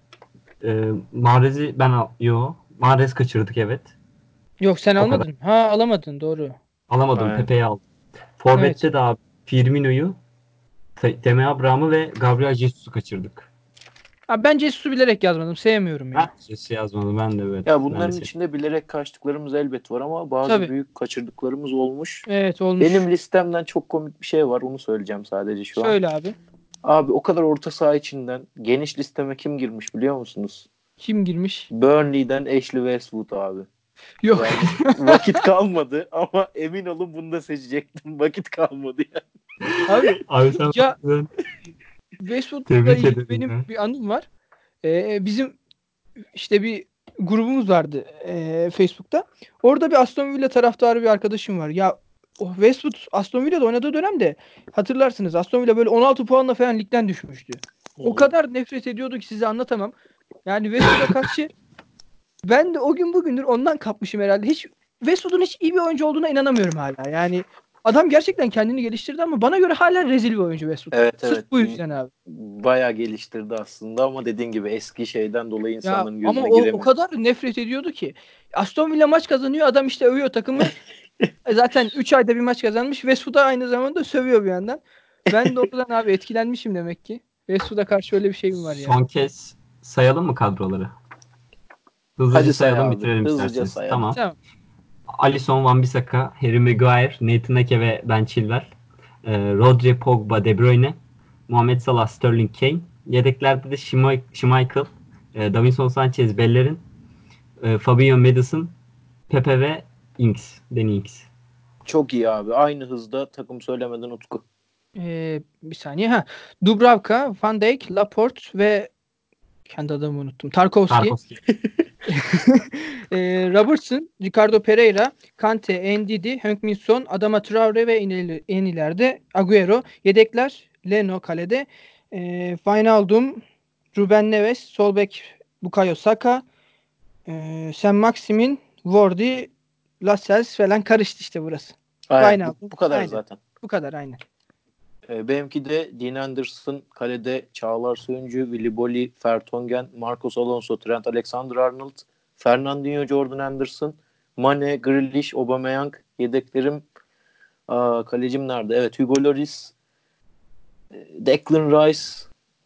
e, Mahrez'i ben al yo Mahrez kaçırdık evet. Yok sen O kadar. almadın. Ha alamadın doğru. Alamadım Aynen. Pepe'yi aldım. Forvet'te de abi Firmino'yu, Temi Abraham'ı ve Gabriel Jesus'u kaçırdık. Ha, ben Jesus'u bilerek yazmadım. Sevmiyorum ya. Ben Jesus yazmadım ben de evet. Ya bunların şey- içinde bilerek kaçtıklarımız elbet var ama bazı Tabii. büyük kaçırdıklarımız olmuş. Evet olmuş. Benim listemden çok komik bir şey var. Onu söyleyeceğim sadece şu an. Söyle abi. Abi o kadar orta saha içinden geniş listeme kim girmiş biliyor musunuz? Kim girmiş? Burnley'den Ashley Westwood abi. Yok. Yani vakit kalmadı ama emin olun bunu da seçecektim. Vakit kalmadı ya. abi Abi sen Ya- ben- Westwood'la ilgili benim ya. bir anım var. Ee, bizim işte bir grubumuz vardı ee, Facebook'ta. Orada bir Aston Villa taraftarı bir arkadaşım var. Ya o Westwood Aston Villa'da oynadığı dönemde hatırlarsınız Aston Villa böyle 16 puanla falan ligden düşmüştü. O kadar nefret ediyordu ki size anlatamam. Yani Westwood'a karşı ben de o gün bugündür ondan kapmışım herhalde. Hiç Westwood'un hiç iyi bir oyuncu olduğuna inanamıyorum hala. Yani adam gerçekten kendini geliştirdi ama bana göre hala rezil bir oyuncu Westwood. Evet Sırf evet. bu yüzden abi. Bayağı geliştirdi aslında ama dediğin gibi eski şeyden dolayı Ya insanların gözüne ama o, giremedi. o kadar nefret ediyordu ki. Aston Villa maç kazanıyor adam işte övüyor takımı. E Zaten 3 ayda bir maç kazanmış. Westwood'a aynı zamanda sövüyor bir yandan. Ben de oradan abi etkilenmişim demek ki. Westwood'a karşı öyle bir şeyim var ya. Son kez sayalım mı kadroları? Hızlıca Hadi say sayalım abi, bitirelim hızlıca isterseniz. sayalım. Tamam. Tamam. Alisson, Wan-Bissaka, Harry Maguire, Nathan Ake ve Ben Chilwell. Ee, Rodri, Pogba, De Bruyne, Muhammed Salah, Sterling Kane. Yedeklerde de Schmei- Schmeichel, e, Davinson Sanchez, Bellerin, e, Fabio Madison, Pepe ve Ings. Danny Ings. Çok iyi abi. Aynı hızda takım söylemeden Utku. Ee, bir saniye. Ha. Dubravka, Van Dijk, Laporte ve kendi adamı unuttum. Tarkovski. Tarkovski. Ee, Robertson, Ricardo Pereira, Kante, Ndidi, Heung-min Son, Adama Traore ve en, ileri- en ileride Agüero. Yedekler Leno kalede. Ee, Wijnaldum, Ruben Neves, sol bek Bukayo Saka, ee, Sen Maximin, Wardy, Lascelles falan karıştı işte burası. Aynen, Aynen. Bu, bu kadar Aynen. zaten. Bu kadar aynen. Ee, benimki de Dean Anderson, kalede Çağlar Söyüncü, Willy Boli, Fertongen, Marcos Alonso, Trent Alexander-Arnold, Fernandinho, Jordan Anderson, Mane, Grealish, Aubameyang. Yedeklerim aa, kalecim nerede? Evet Hugo Lloris, e, Declan Rice.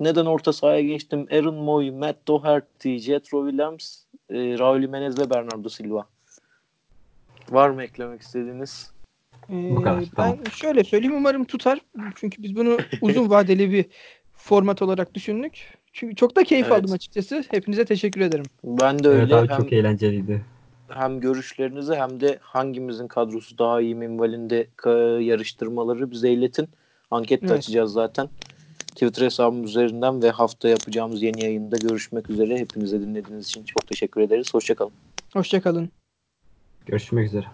Neden orta sahaya geçtim? Aaron Moy, Matt Doherty, Jetro Williams, e, Raul Jimenez ve Bernardo Silva. Var mı eklemek istediğiniz? Ee, Bu kadar, ben tamam. şöyle söyleyeyim umarım tutar. Çünkü biz bunu uzun vadeli bir format olarak düşündük. Çünkü çok da keyif Evet. aldım açıkçası. Hepinize teşekkür ederim. Ben de öyle. Evet abi hem çok eğlenceliydi. hem görüşlerinizi hem de hangimizin kadrosu daha iyi minvalinde yarıştırmaları bize iletin. Anket de Evet. açacağız zaten. Twitter hesabım üzerinden ve hafta yapacağımız yeni yayında görüşmek üzere. Hepinize dinlediğiniz için çok teşekkür ederiz. Hoşçakalın. Hoşçakalın. Görüşmek üzere.